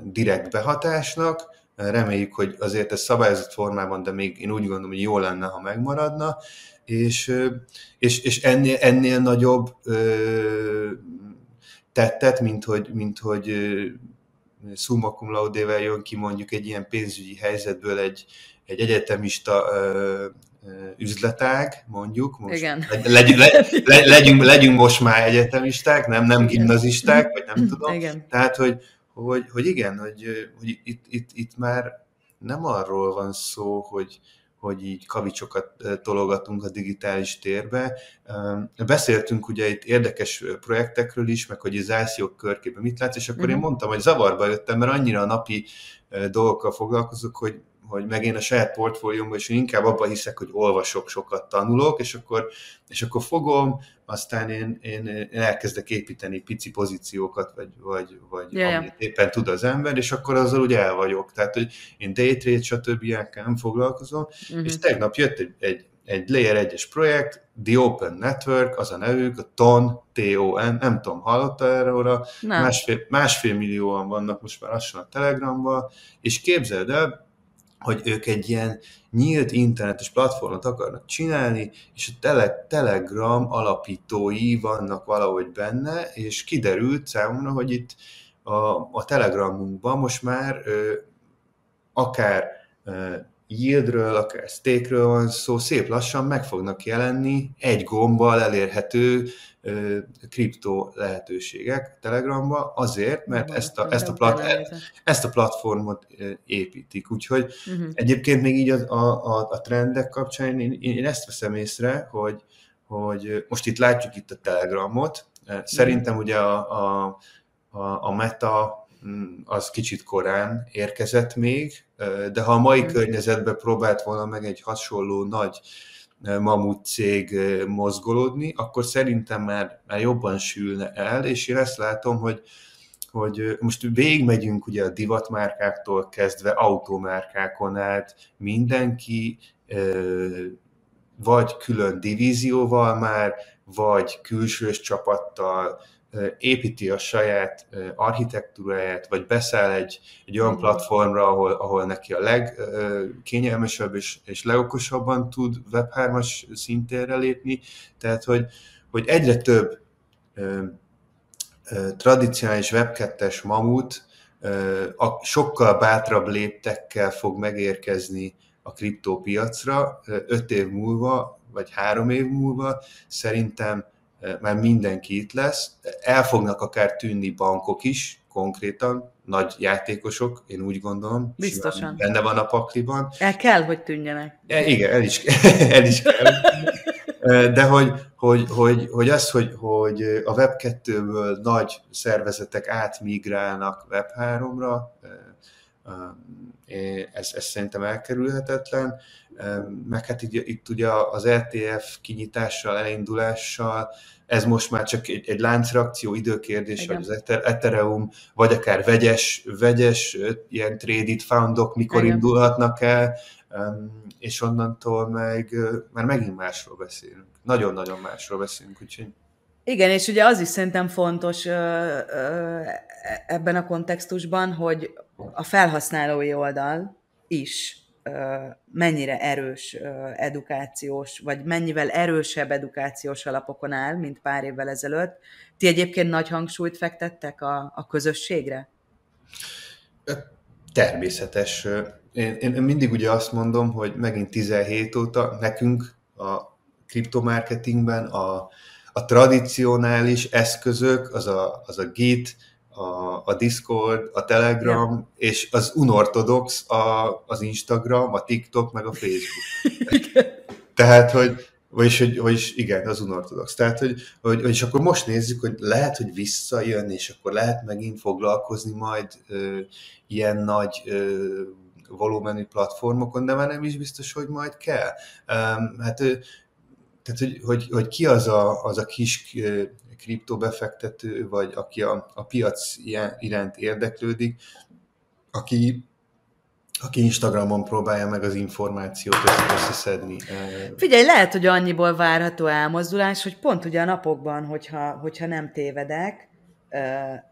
direkt behatásnak. Reméljük, hogy azért ez szabályozott formában, de még én úgy gondolom, hogy jó lenne, ha megmaradna, és, és, és ennél, ennél nagyobb tettet, mint hogy, mint hogy summa cum laude jön ki mondjuk egy ilyen pénzügyi helyzetből egy, egy egyetemista üzletág, mondjuk. Most Igen. Legyünk, le, le, legyünk, legyünk most már egyetemisták, nem, nem gimnazisták, vagy nem tudom. Igen. Tehát, hogy, hogy, hogy igen, hogy, hogy itt, itt, itt már nem arról van szó, hogy, hogy így kavicsokat tologatunk a digitális térbe. Beszéltünk ugye itt érdekes projektekről is, meg hogy az ICO körkében mit látsz, és akkor uh-huh. én mhm. mondtam, hogy zavarba jöttem, mert annyira a napi dolgokkal foglalkozok, hogy hogy meg én a saját portfóliómban is inkább abban hiszek, hogy olvasok, sokat tanulok, és akkor, és akkor fogom, aztán én, én, elkezdek építeni pici pozíciókat, vagy, vagy, vagy yeah, amit éppen tud az ember, és akkor azzal úgy el vagyok. Tehát, hogy én daytrade, stb. ilyenekkel nem foglalkozom, uh-huh. és tegnap jött egy, egy, egy Layer 1-es projekt, The Open Network, az a nevük, a TON, T-O-N, nem tudom, hallotta erről, másfél, másfél millióan vannak most már lassan a Telegramban, és képzeld el, hogy ők egy ilyen nyílt internetes platformot akarnak csinálni, és a tele, Telegram alapítói vannak valahogy benne, és kiderült számomra, hogy itt a, a Telegramunkban most már ö, akár ö, yieldről, akár stakeről van szó, szép lassan meg fognak jelenni egy gombbal elérhető kriptó lehetőségek Telegramba, azért, mert ezt a, ezt a, plat, ezt a platformot építik. Úgyhogy uh-huh. egyébként még így a, a, a trendek kapcsán én, én ezt veszem észre, hogy, hogy most itt látjuk itt a Telegramot, szerintem ugye a, a, a, a Meta az kicsit korán érkezett még, de ha a mai uh-huh. környezetben próbált volna meg egy hasonló nagy mamut cég mozgolódni, akkor szerintem már, már jobban sülne el, és én ezt látom, hogy, hogy most végigmegyünk ugye a divatmárkáktól kezdve automárkákon át, mindenki vagy külön divízióval már, vagy külsős csapattal építi a saját architektúráját, vagy beszáll egy, egy olyan platformra, ahol, ahol neki a legkényelmesebb és, és legokosabban tud Web3-as szintérre lépni. Tehát, hogy, hogy egyre több ö, ö, tradicionális Web2-es mamut ö, a sokkal bátrabb léptekkel fog megérkezni a kriptópiacra öt év múlva, vagy három év múlva. Szerintem már mindenki itt lesz. El fognak akár tűnni bankok is, konkrétan, nagy játékosok, én úgy gondolom. Biztosan. Benne van a pakliban. El kell, hogy tűnjenek. E, igen, el is, <laughs> el is kell. De hogy, hogy, hogy, hogy az, hogy, hogy a Web2-ből nagy szervezetek átmigrálnak Web3-ra, ez, ez szerintem elkerülhetetlen, meg hát itt, itt ugye az RTF kinyitással, elindulással, ez most már csak egy, egy láncreakció időkérdés, hogy az Ethereum, vagy akár vegyes, vegyes ilyen traded foundok mikor Igen. indulhatnak el, és onnantól meg már megint másról beszélünk. Nagyon-nagyon másról beszélünk, úgyhogy igen, és ugye az is szerintem fontos ebben a kontextusban, hogy a felhasználói oldal is mennyire erős edukációs, vagy mennyivel erősebb edukációs alapokon áll, mint pár évvel ezelőtt. Ti egyébként nagy hangsúlyt fektettek a, a közösségre? Természetes. Én, én mindig ugye azt mondom, hogy megint 17 óta nekünk a kriptomarketingben a, a tradicionális eszközök, az a, az a Git, a, a Discord, a Telegram, yeah. és az unortodox a, az Instagram, a TikTok, meg a Facebook. <laughs> Tehát, hogy vagyis, hogy, vagyis igen, az unortodox. Tehát, hogy, hogy, és akkor most nézzük, hogy lehet, hogy visszajön, és akkor lehet megint foglalkozni majd ö, ilyen nagy ö, volumenű platformokon, de már nem is biztos, hogy majd kell. Um, hát tehát, hogy, hogy, hogy ki az a, az a kis kriptobefektető, vagy aki a, a piac iránt érdeklődik, aki aki Instagramon próbálja meg az információt összeszedni. Figyelj, lehet, hogy annyiból várható elmozdulás, hogy pont ugye a napokban, hogyha, hogyha nem tévedek,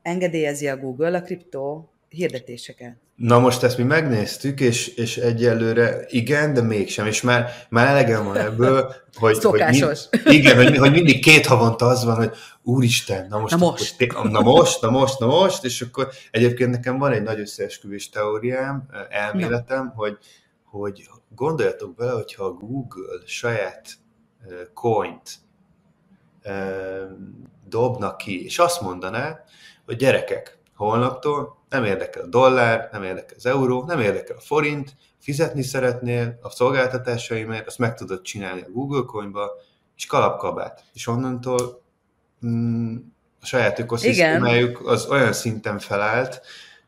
engedélyezi a Google a kriptó hirdetéseket. Na most ezt mi megnéztük, és, és egyelőre igen, de mégsem, és már, már elegem van ebből, <laughs> hogy, hogy mi, <laughs> igen, hogy, hogy mindig két havonta az van, hogy úristen, na most, na most. Akkor, na most, na most, na most, és akkor egyébként nekem van egy nagy összeesküvés teóriám, elméletem, na. hogy, hogy gondoljatok bele, hogyha a Google saját coint dobna ki, és azt mondaná, hogy gyerekek, holnaptól nem érdekel a dollár, nem érdekel az euró, nem érdekel a forint, fizetni szeretnél a szolgáltatásaimért, azt meg tudod csinálni a Google Coinba, és kalapkabát. És onnantól mm, a saját ökoszisztémájuk az olyan szinten felállt,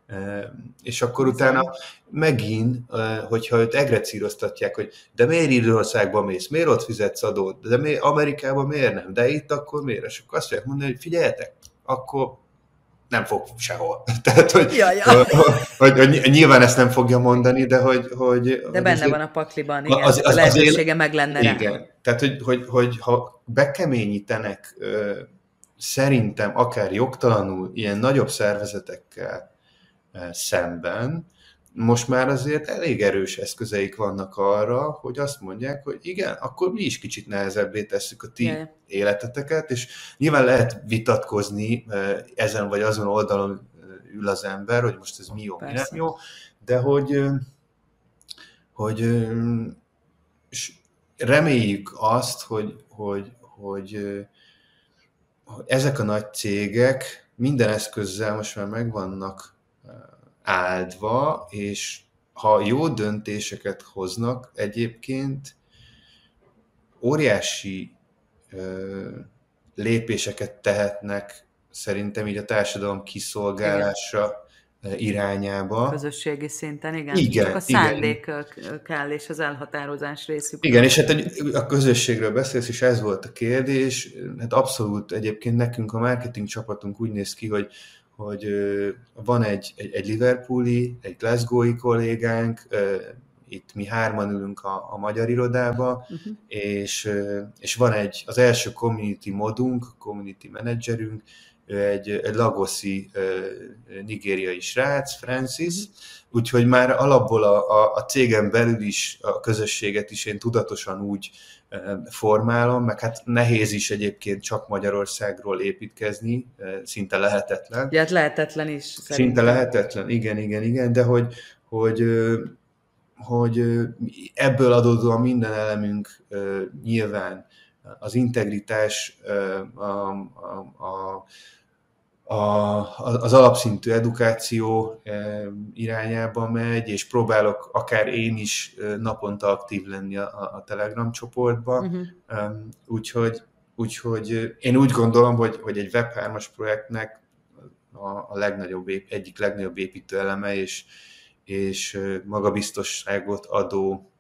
e, és akkor utána megint, e, hogyha őt egrecíroztatják, hogy de miért Írországba mész, miért ott fizetsz adót, de miért Amerikában miért nem, de itt akkor miért? És akkor azt fogják mondani, hogy figyeljetek, akkor nem fog sehol. <laughs> Tehát, hogy, ja, ja. Hogy, hogy, nyilván ezt nem fogja mondani, de hogy... hogy de benne van a pakliban, igen, az, az, az lehetősége meg lenne rá. Igen, tehát hogy, hogy, hogy ha bekeményítenek szerintem akár jogtalanul ilyen nagyobb szervezetekkel szemben, most már azért elég erős eszközeik vannak arra, hogy azt mondják, hogy igen, akkor mi is kicsit nehezebbé tesszük a ti yeah. életeteket, és nyilván lehet vitatkozni eh, ezen vagy azon oldalon eh, ül az ember, hogy most ez mi jó, Persze. mi nem jó, de hogy, eh, hogy és reméljük azt, hogy, hogy, hogy, hogy ezek a nagy cégek minden eszközzel most már megvannak áldva, és ha jó döntéseket hoznak egyébként, óriási lépéseket tehetnek szerintem így a társadalom kiszolgálása igen. irányába. Közösségi szinten, igen. igen Csak a szándék igen. kell, és az elhatározás részük. Igen, és hát a közösségről beszélsz, és ez volt a kérdés. Hát abszolút egyébként nekünk a marketing csapatunk úgy néz ki, hogy hogy van egy, egy, egy Liverpooli, egy Glasgowi kollégánk, itt mi hárman ülünk a, a magyar irodába, uh-huh. és, és van egy, az első community modunk, community managerünk, egy, egy lagoszi nigériai srác, Francis, uh-huh. úgyhogy már alapból a, a, a cégen belül is a közösséget is én tudatosan úgy formálom, meg hát nehéz is egyébként csak Magyarországról építkezni, szinte lehetetlen. Ja, hát lehetetlen is. Szerintem. Szinte lehetetlen, igen, igen, igen, de hogy, hogy hogy ebből adódóan minden elemünk nyilván az integritás, a, a, a, a, az alapszintű edukáció irányába megy, és próbálok akár én is naponta aktív lenni a, a Telegram csoportban. Uh-huh. Úgyhogy, úgyhogy én úgy gondolom, hogy, hogy egy Web3-as projektnek a, a legnagyobb, egyik legnagyobb építő eleme, és, és magabiztosságot adó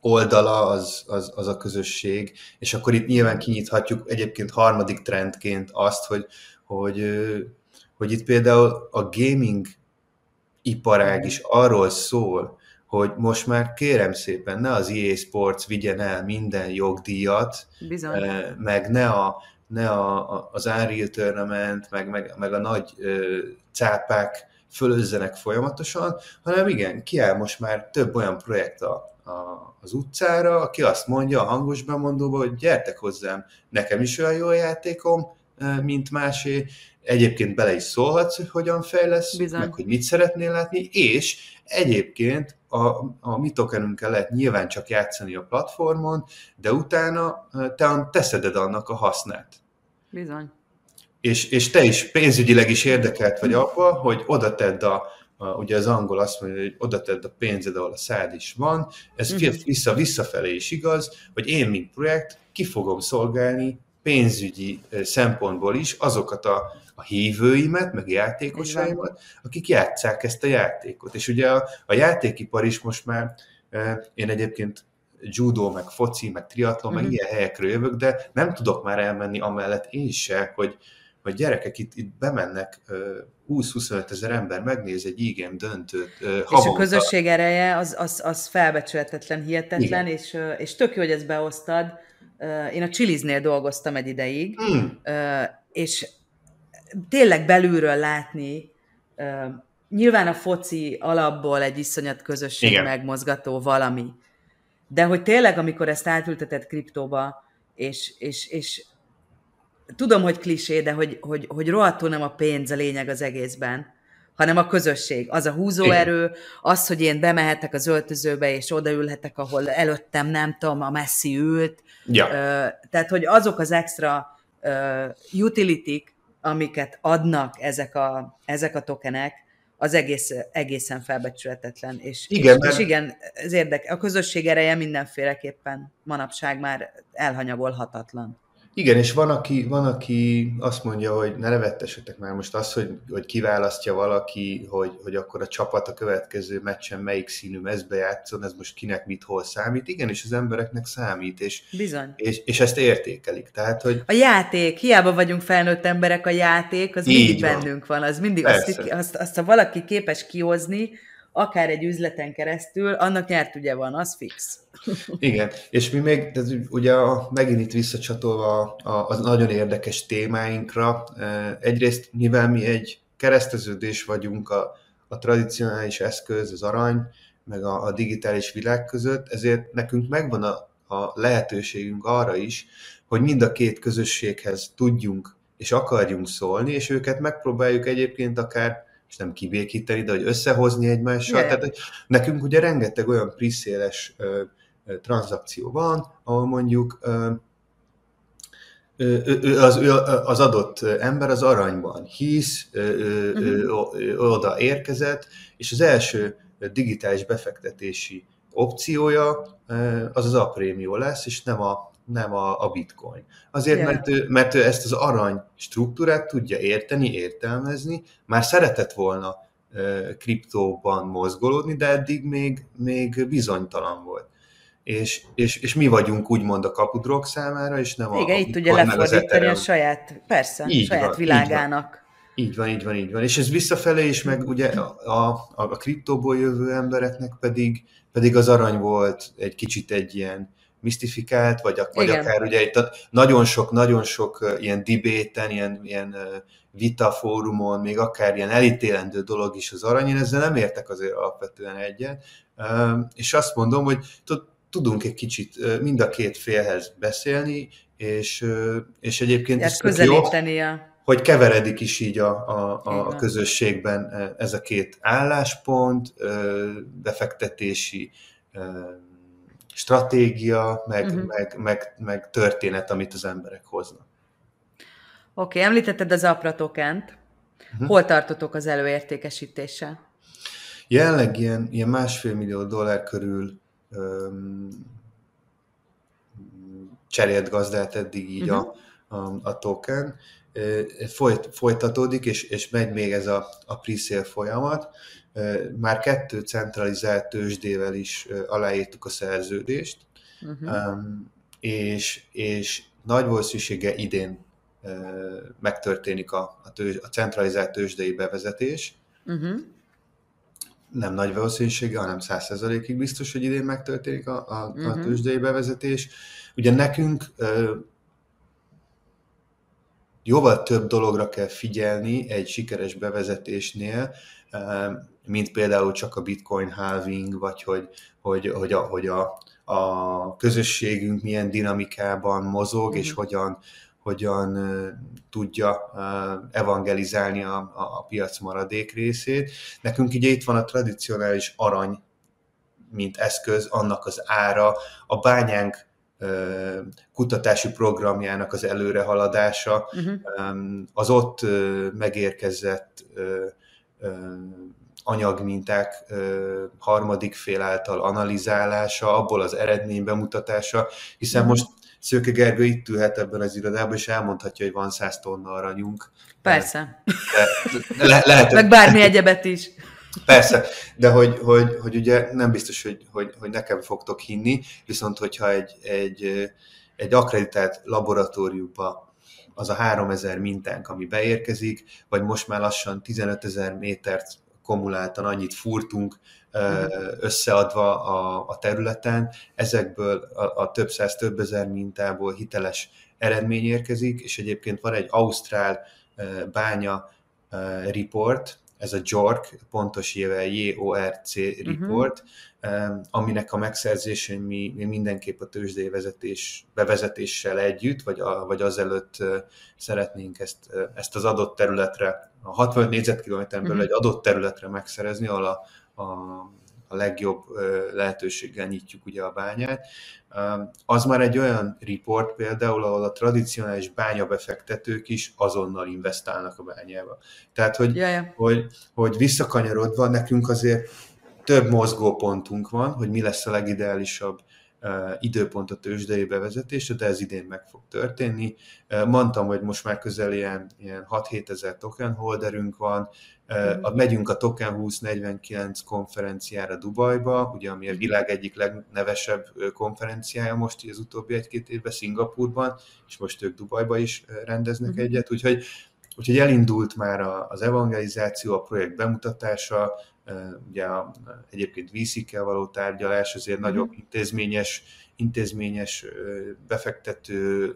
oldala az, az, az a közösség, és akkor itt nyilván kinyithatjuk egyébként harmadik trendként azt, hogy, hogy, hogy itt például a gaming iparág is arról szól, hogy most már kérem szépen, ne az EA Sports vigyen el minden jogdíjat, Bizony. meg ne, a, ne a, az Unreal Tournament, meg, meg, meg a nagy ö, cápák fölözzenek folyamatosan, hanem igen, kiáll most már több olyan projekt a, a, az utcára, aki azt mondja a hangos bemondóba, hogy gyertek hozzám, nekem is olyan jó a játékom, mint másé, egyébként bele is szólhatsz, hogy hogyan fejlesz, Bizony. meg hogy mit szeretnél látni, és egyébként a, a mi tokenünkkel lehet nyilván csak játszani a platformon, de utána te teszeded annak a hasznát. Bizony és, és te is pénzügyileg is érdekelt vagy abba, hogy oda tedd a, a, ugye az angol azt mondja, hogy oda tedd a pénzed, ahol a szád is van, ez uh-huh. vissza, visszafelé is igaz, hogy én, mint projekt, ki fogom szolgálni pénzügyi szempontból is azokat a, a hívőimet, meg játékosaimat, akik játszák ezt a játékot. És ugye a, a játékipar is most már, én egyébként judo, meg foci, meg triatlon, uh-huh. meg mhm. ilyen helyekről jövök, de nem tudok már elmenni amellett én se, hogy, hogy gyerekek itt, itt bemennek 20-25 ezer ember, megnéz egy igen döntőt havonta. És a közösség ereje az, az, az felbecsületetlen, hihetetlen, és, és tök jó, hogy ezt behoztad. Én a Chiliznél dolgoztam egy ideig, hmm. és tényleg belülről látni, nyilván a foci alapból egy iszonyat közösség Igen. megmozgató valami, de hogy tényleg, amikor ezt átültetett kriptóba, és, és, és tudom, hogy klisé, de hogy, hogy, hogy rohadtul nem a pénz a lényeg az egészben, hanem a közösség, az a húzóerő, az, hogy én bemehetek az öltözőbe, és odaülhetek, ahol előttem, nem tudom, a messzi ült. Ja. Tehát, hogy azok az extra utility amiket adnak ezek a, ezek a tokenek, az egész, egészen felbecsületetlen. És igen, és, mert... és igen, ez érdek, a közösség ereje mindenféleképpen manapság már elhanyagolhatatlan. Igen, és van aki, van, aki azt mondja, hogy ne nevettessetek már most az, hogy, hogy kiválasztja valaki, hogy, hogy akkor a csapat a következő meccsen melyik színű mezbe játszon, ez most kinek mit hol számít. Igen, és az embereknek számít, és, Bizony. és, és ezt értékelik. Tehát, hogy... A játék, hiába vagyunk felnőtt emberek, a játék, az Így mindig van. bennünk van. Az mindig, azt, azt, azt, ha valaki képes kihozni, akár egy üzleten keresztül, annak nyert ugye van, az fix. Igen, és mi még, ez ugye megint itt visszacsatolva a, a, a nagyon érdekes témáinkra, e, egyrészt mivel mi egy kereszteződés vagyunk a, a tradicionális eszköz, az arany, meg a, a digitális világ között, ezért nekünk megvan a, a lehetőségünk arra is, hogy mind a két közösséghez tudjunk és akarjunk szólni, és őket megpróbáljuk egyébként akár és nem kibékíteni, de hogy összehozni egymással. Jaj. Tehát hogy nekünk ugye rengeteg olyan priszéles tranzakció van, ahol mondjuk ö, ö, az, ö, az adott ember az aranyban hisz, ö, oda érkezett, és az első digitális befektetési opciója az az aprémió lesz, és nem a, nem a, a bitcoin. Azért, Yeah. mert, ő, mert ő ezt az arany struktúrát tudja érteni, értelmezni, már szeretett volna ö, kriptóban mozgolódni, de eddig még, még bizonytalan volt. És, és, és mi vagyunk úgymond a kapudrok számára, és nem a, Igen, a így tudja Bitcoin meg az lefordítani a saját, persze, Így saját van, így világának. Így van, így van, így van. És ez visszafelé is, meg ugye a, a, a kriptóból jövő embereknek pedig, pedig az arany volt egy kicsit egy ilyen misztifikált, vagy, ak- vagy akár ugye itt a- nagyon sok, nagyon sok ilyen debéten, ilyen, ilyen ö, vita fórumon, még akár ilyen elítélendő dolog is az arany, én ezzel nem értek azért alapvetően egyet, és azt mondom, hogy tud- tudunk egy kicsit mind a két félhez beszélni, és, és egyébként ez jó, közelíteni a... hogy keveredik is így a, a, a van. közösségben ez a két álláspont, befektetési stratégia, meg, Mhm. meg, meg, meg történet, amit az emberek hoznak. Oké, okay, említetted az Apra tokent. Mhm. Hol tartotok az előértékesítéssel? Jelenleg ilyen, ilyen másfél millió dollár körül öm, cserélt gazdát eddig így Mhm. a, a, a token. Folyt, folytatódik, és, és megy még ez a, a pre folyamat. Már kettő centralizált tőzsdével is aláírtuk a szerződést, Uh-huh. és, és nagy valószínűsége idén megtörténik a, a, tőzs, a centralizált tőzsdei bevezetés. Uh-huh. nem nagy valószínűsége, hanem 100%-ig biztos, hogy idén megtörténik a, a, a Mhm. tőzsdei bevezetés. Ugye nekünk jóval több dologra kell figyelni egy sikeres bevezetésnél, mint például csak a bitcoin halving, vagy hogy, hogy, hogy, a, hogy a, a közösségünk milyen dinamikában mozog, és Mhm. hogyan, hogyan tudja evangelizálni a, a, piac maradék részét. Nekünk ugye itt van a tradicionális arany, mint eszköz, annak az ára, a bányánk kutatási programjának az előrehaladása, Uh-huh. Az ott megérkezett anyagminták harmadik fél által analizálása, abból az eredmény bemutatása, hiszen Mhm. most Szőke Gergő itt ülhet ebben az irodában, és elmondhatja, hogy van 100 tonna aranyunk. Persze. De le, lehet, Meg bármi egyebet is. Persze, de hogy, hogy, hogy ugye nem biztos, hogy, hogy, hogy nekem fogtok hinni, viszont hogyha egy, egy, egy akreditált laboratóriumba az a 3000 mintánk, ami beérkezik, vagy most már lassan 15 ezer métert kumuláltan annyit furtunk ö, összeadva a, a területen, ezekből a, a több száz, több ezer mintából hiteles eredmény érkezik, és egyébként van egy ausztrál bánya report, ez a JORC, pontos éve J-O-R-C report, uh-huh. Aminek a megszerzésén mi, mi mindenképp a tőzsdei vezetés, bevezetéssel együtt, vagy, a, vagy azelőtt szeretnénk ezt, ezt az adott területre, a 65 négyzetkilométeren belül uh-huh. egy adott területre megszerezni, ahol a, a, a legjobb lehetőséggel nyitjuk ugye a bányát. Az már egy olyan report például, ahol a tradicionális bányabefektetők is azonnal investálnak a bányába. Tehát, hogy, Jaja. hogy, hogy visszakanyarodva nekünk azért több mozgópontunk van, hogy mi lesz a legideálisabb időpont a tőzsdei bevezetésre, de ez idén meg fog történni. Mondtam, hogy most már közel ilyen, ilyen 6-7 ezer token holderünk van, Uh, megyünk a Token 2049 konferenciára Dubajba, ugye ami a világ egyik legnevesebb konferenciája most az utóbbi egy-két évben Szingapurban, és most ők Dubajba is rendeznek uh-huh. egyet, úgyhogy, úgyhogy elindult már az evangelizáció, a projekt bemutatása, ugye a, egyébként VC-kkel való tárgyalás, azért uh-huh. nagyobb intézményes, intézményes befektető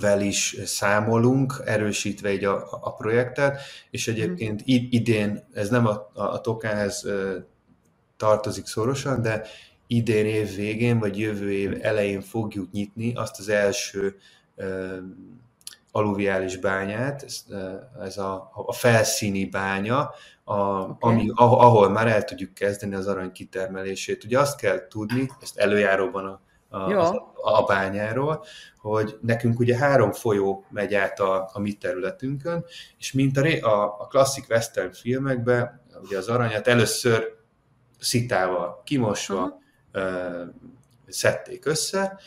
vel is számolunk, erősítve így a, a projektet, és egyébként idén, ez nem a, a tokenhez tartozik szorosan, de idén év végén, vagy jövő év elején fogjuk nyitni azt az első aluviális bányát, ez, ez a, a felszíni bánya, a, okay. ami, ahol már el tudjuk kezdeni az arany kitermelését. Ugye azt kell tudni, ezt előjáróban a, a, a, a bányáról, hogy nekünk ugye három folyó megy át a, a mi területünkön, és mint a, a, a klasszik western filmekben, ugye az aranyat először szitával kimosva uh-huh. szedték össze.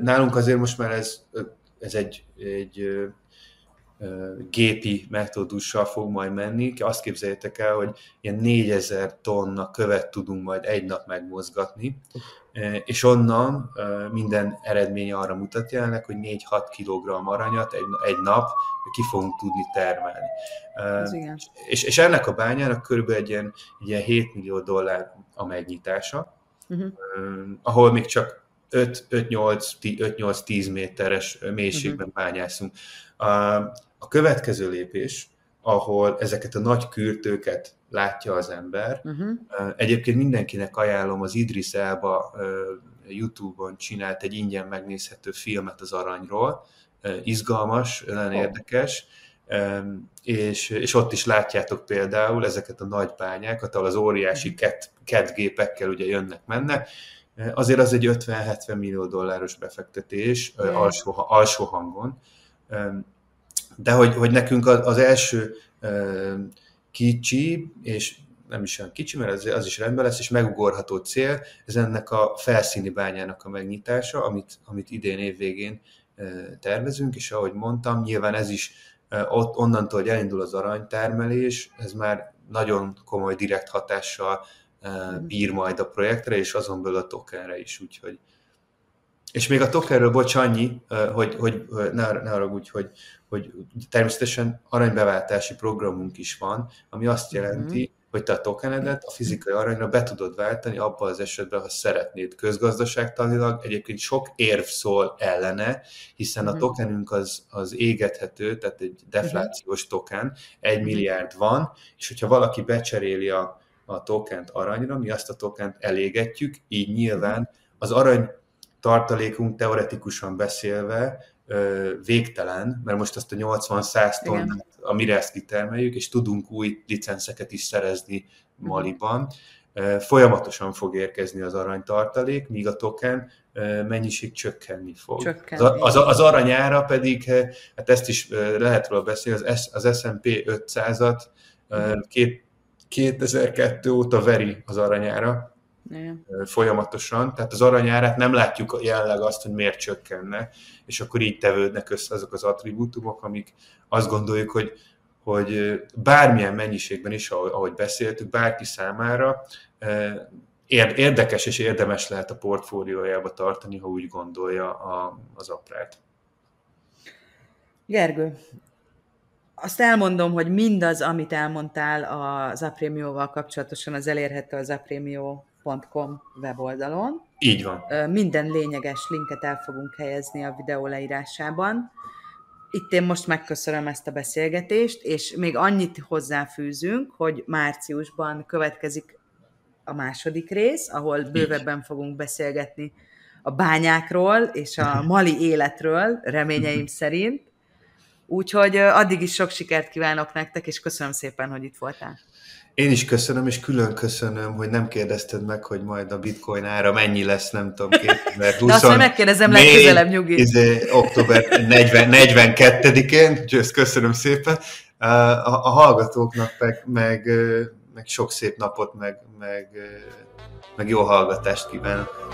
Nálunk azért most már ez, ez egy, egy gépi metódussal fog majd menni. Azt képzeljétek el, hogy ilyen 4000 tonna követ tudunk majd egy nap megmozgatni, és onnan minden eredmény arra mutatja jelenleg, hogy 4-6 kg aranyat egy, egy nap ki fogunk tudni termelni. És, és ennek a bányának körülbelül egy ilyen, egy ilyen 7 millió dollár a megnyitása, uh-huh. ahol még csak 5-8-10 méteres mélységben uh-huh. bányászunk. A következő lépés, ahol ezeket a nagy kürtőket látja az ember. Uh-huh. Egyébként mindenkinek ajánlom, az Idris Elba YouTube-on csinált egy ingyen megnézhető filmet az aranyról. Izgalmas, nagyon oh. érdekes, és, és ott is látjátok például ezeket a nagy bányákat, ahol az óriási mhm. ket, ketgépekkel ugye jönnek-mennek. Azért az egy 50-70 millió dolláros befektetés alsó, alsó hangon. De hogy, hogy nekünk az első kicsi, és nem is olyan kicsi, mert az, az is rendben lesz, és megugorható cél, ez ennek a felszíni bányának a megnyitása, amit, amit idén évvégén tervezünk, és ahogy mondtam, nyilván ez is ott, onnantól, hogy elindul az aranytermelés, ez már nagyon komoly direkt hatással bír majd a projektre, és azon belül a tokenre is, úgyhogy és még a tokenről, bocs, annyi, hogy, hogy ne, ne úgy, hogy, hogy természetesen aranybeváltási programunk is van, ami azt mhm. jelenti, mm-hmm. hogy te a tokenedet a fizikai aranyra be tudod váltani abban az esetben, ha szeretnéd. Közgazdaságtanilag egyébként sok érv szól ellene, hiszen a mhm. tokenünk az, az égethető, tehát egy deflációs token, egy mhm. milliárd van, és hogyha valaki becseréli a, a tokent aranyra, mi azt a tokent elégetjük, így nyilván az arany tartalékunk teoretikusan beszélve végtelen, mert most azt a 80-100 tonnát a mire ezt kitermeljük, és tudunk új licenszeket is szerezni mhm. Maliban. Folyamatosan fog érkezni az aranytartalék, míg a token mennyiség csökkenni fog. Csökkenni. Az, az, az aranyára pedig, hát ezt is lehet róla beszélni, az, az S&P 500-at mhm. két, 2002 óta veri az aranyára, igen. folyamatosan, tehát az aranyárát nem látjuk jelenleg azt, hogy miért csökkenne, és akkor így tevődnek össze azok az attribútumok, amik azt gondoljuk, hogy, hogy bármilyen mennyiségben is, ahogy beszéltük, bárki számára érdekes és érdemes lehet a portfóliójába tartani, ha úgy gondolja az aprát. Gergő, azt elmondom, hogy mindaz, amit elmondtál az Aprémióval kapcsolatosan, az elérhető az Aprémió com weboldalon. Így van. Minden lényeges linket el fogunk helyezni a videó leírásában. Itt én most megköszönöm ezt a beszélgetést, és még annyit hozzáfűzünk, hogy márciusban következik a második rész, ahol bővebben fogunk beszélgetni a bányákról és a mali életről, reményeim szerint. Úgyhogy addig is sok sikert kívánok nektek, és köszönöm szépen, hogy itt voltál. Én is köszönöm, és külön köszönöm, hogy nem kérdezted meg, hogy majd a bitcoin ára mennyi lesz, nem tudom, 2020. <laughs> De azt megkérdezem legközelebb, nyugi. Izé, október 40, 42-én, úgyhogy ezt köszönöm szépen. A, a hallgatóknak meg, meg, meg sok szép napot, meg, meg, meg jó hallgatást kívánok.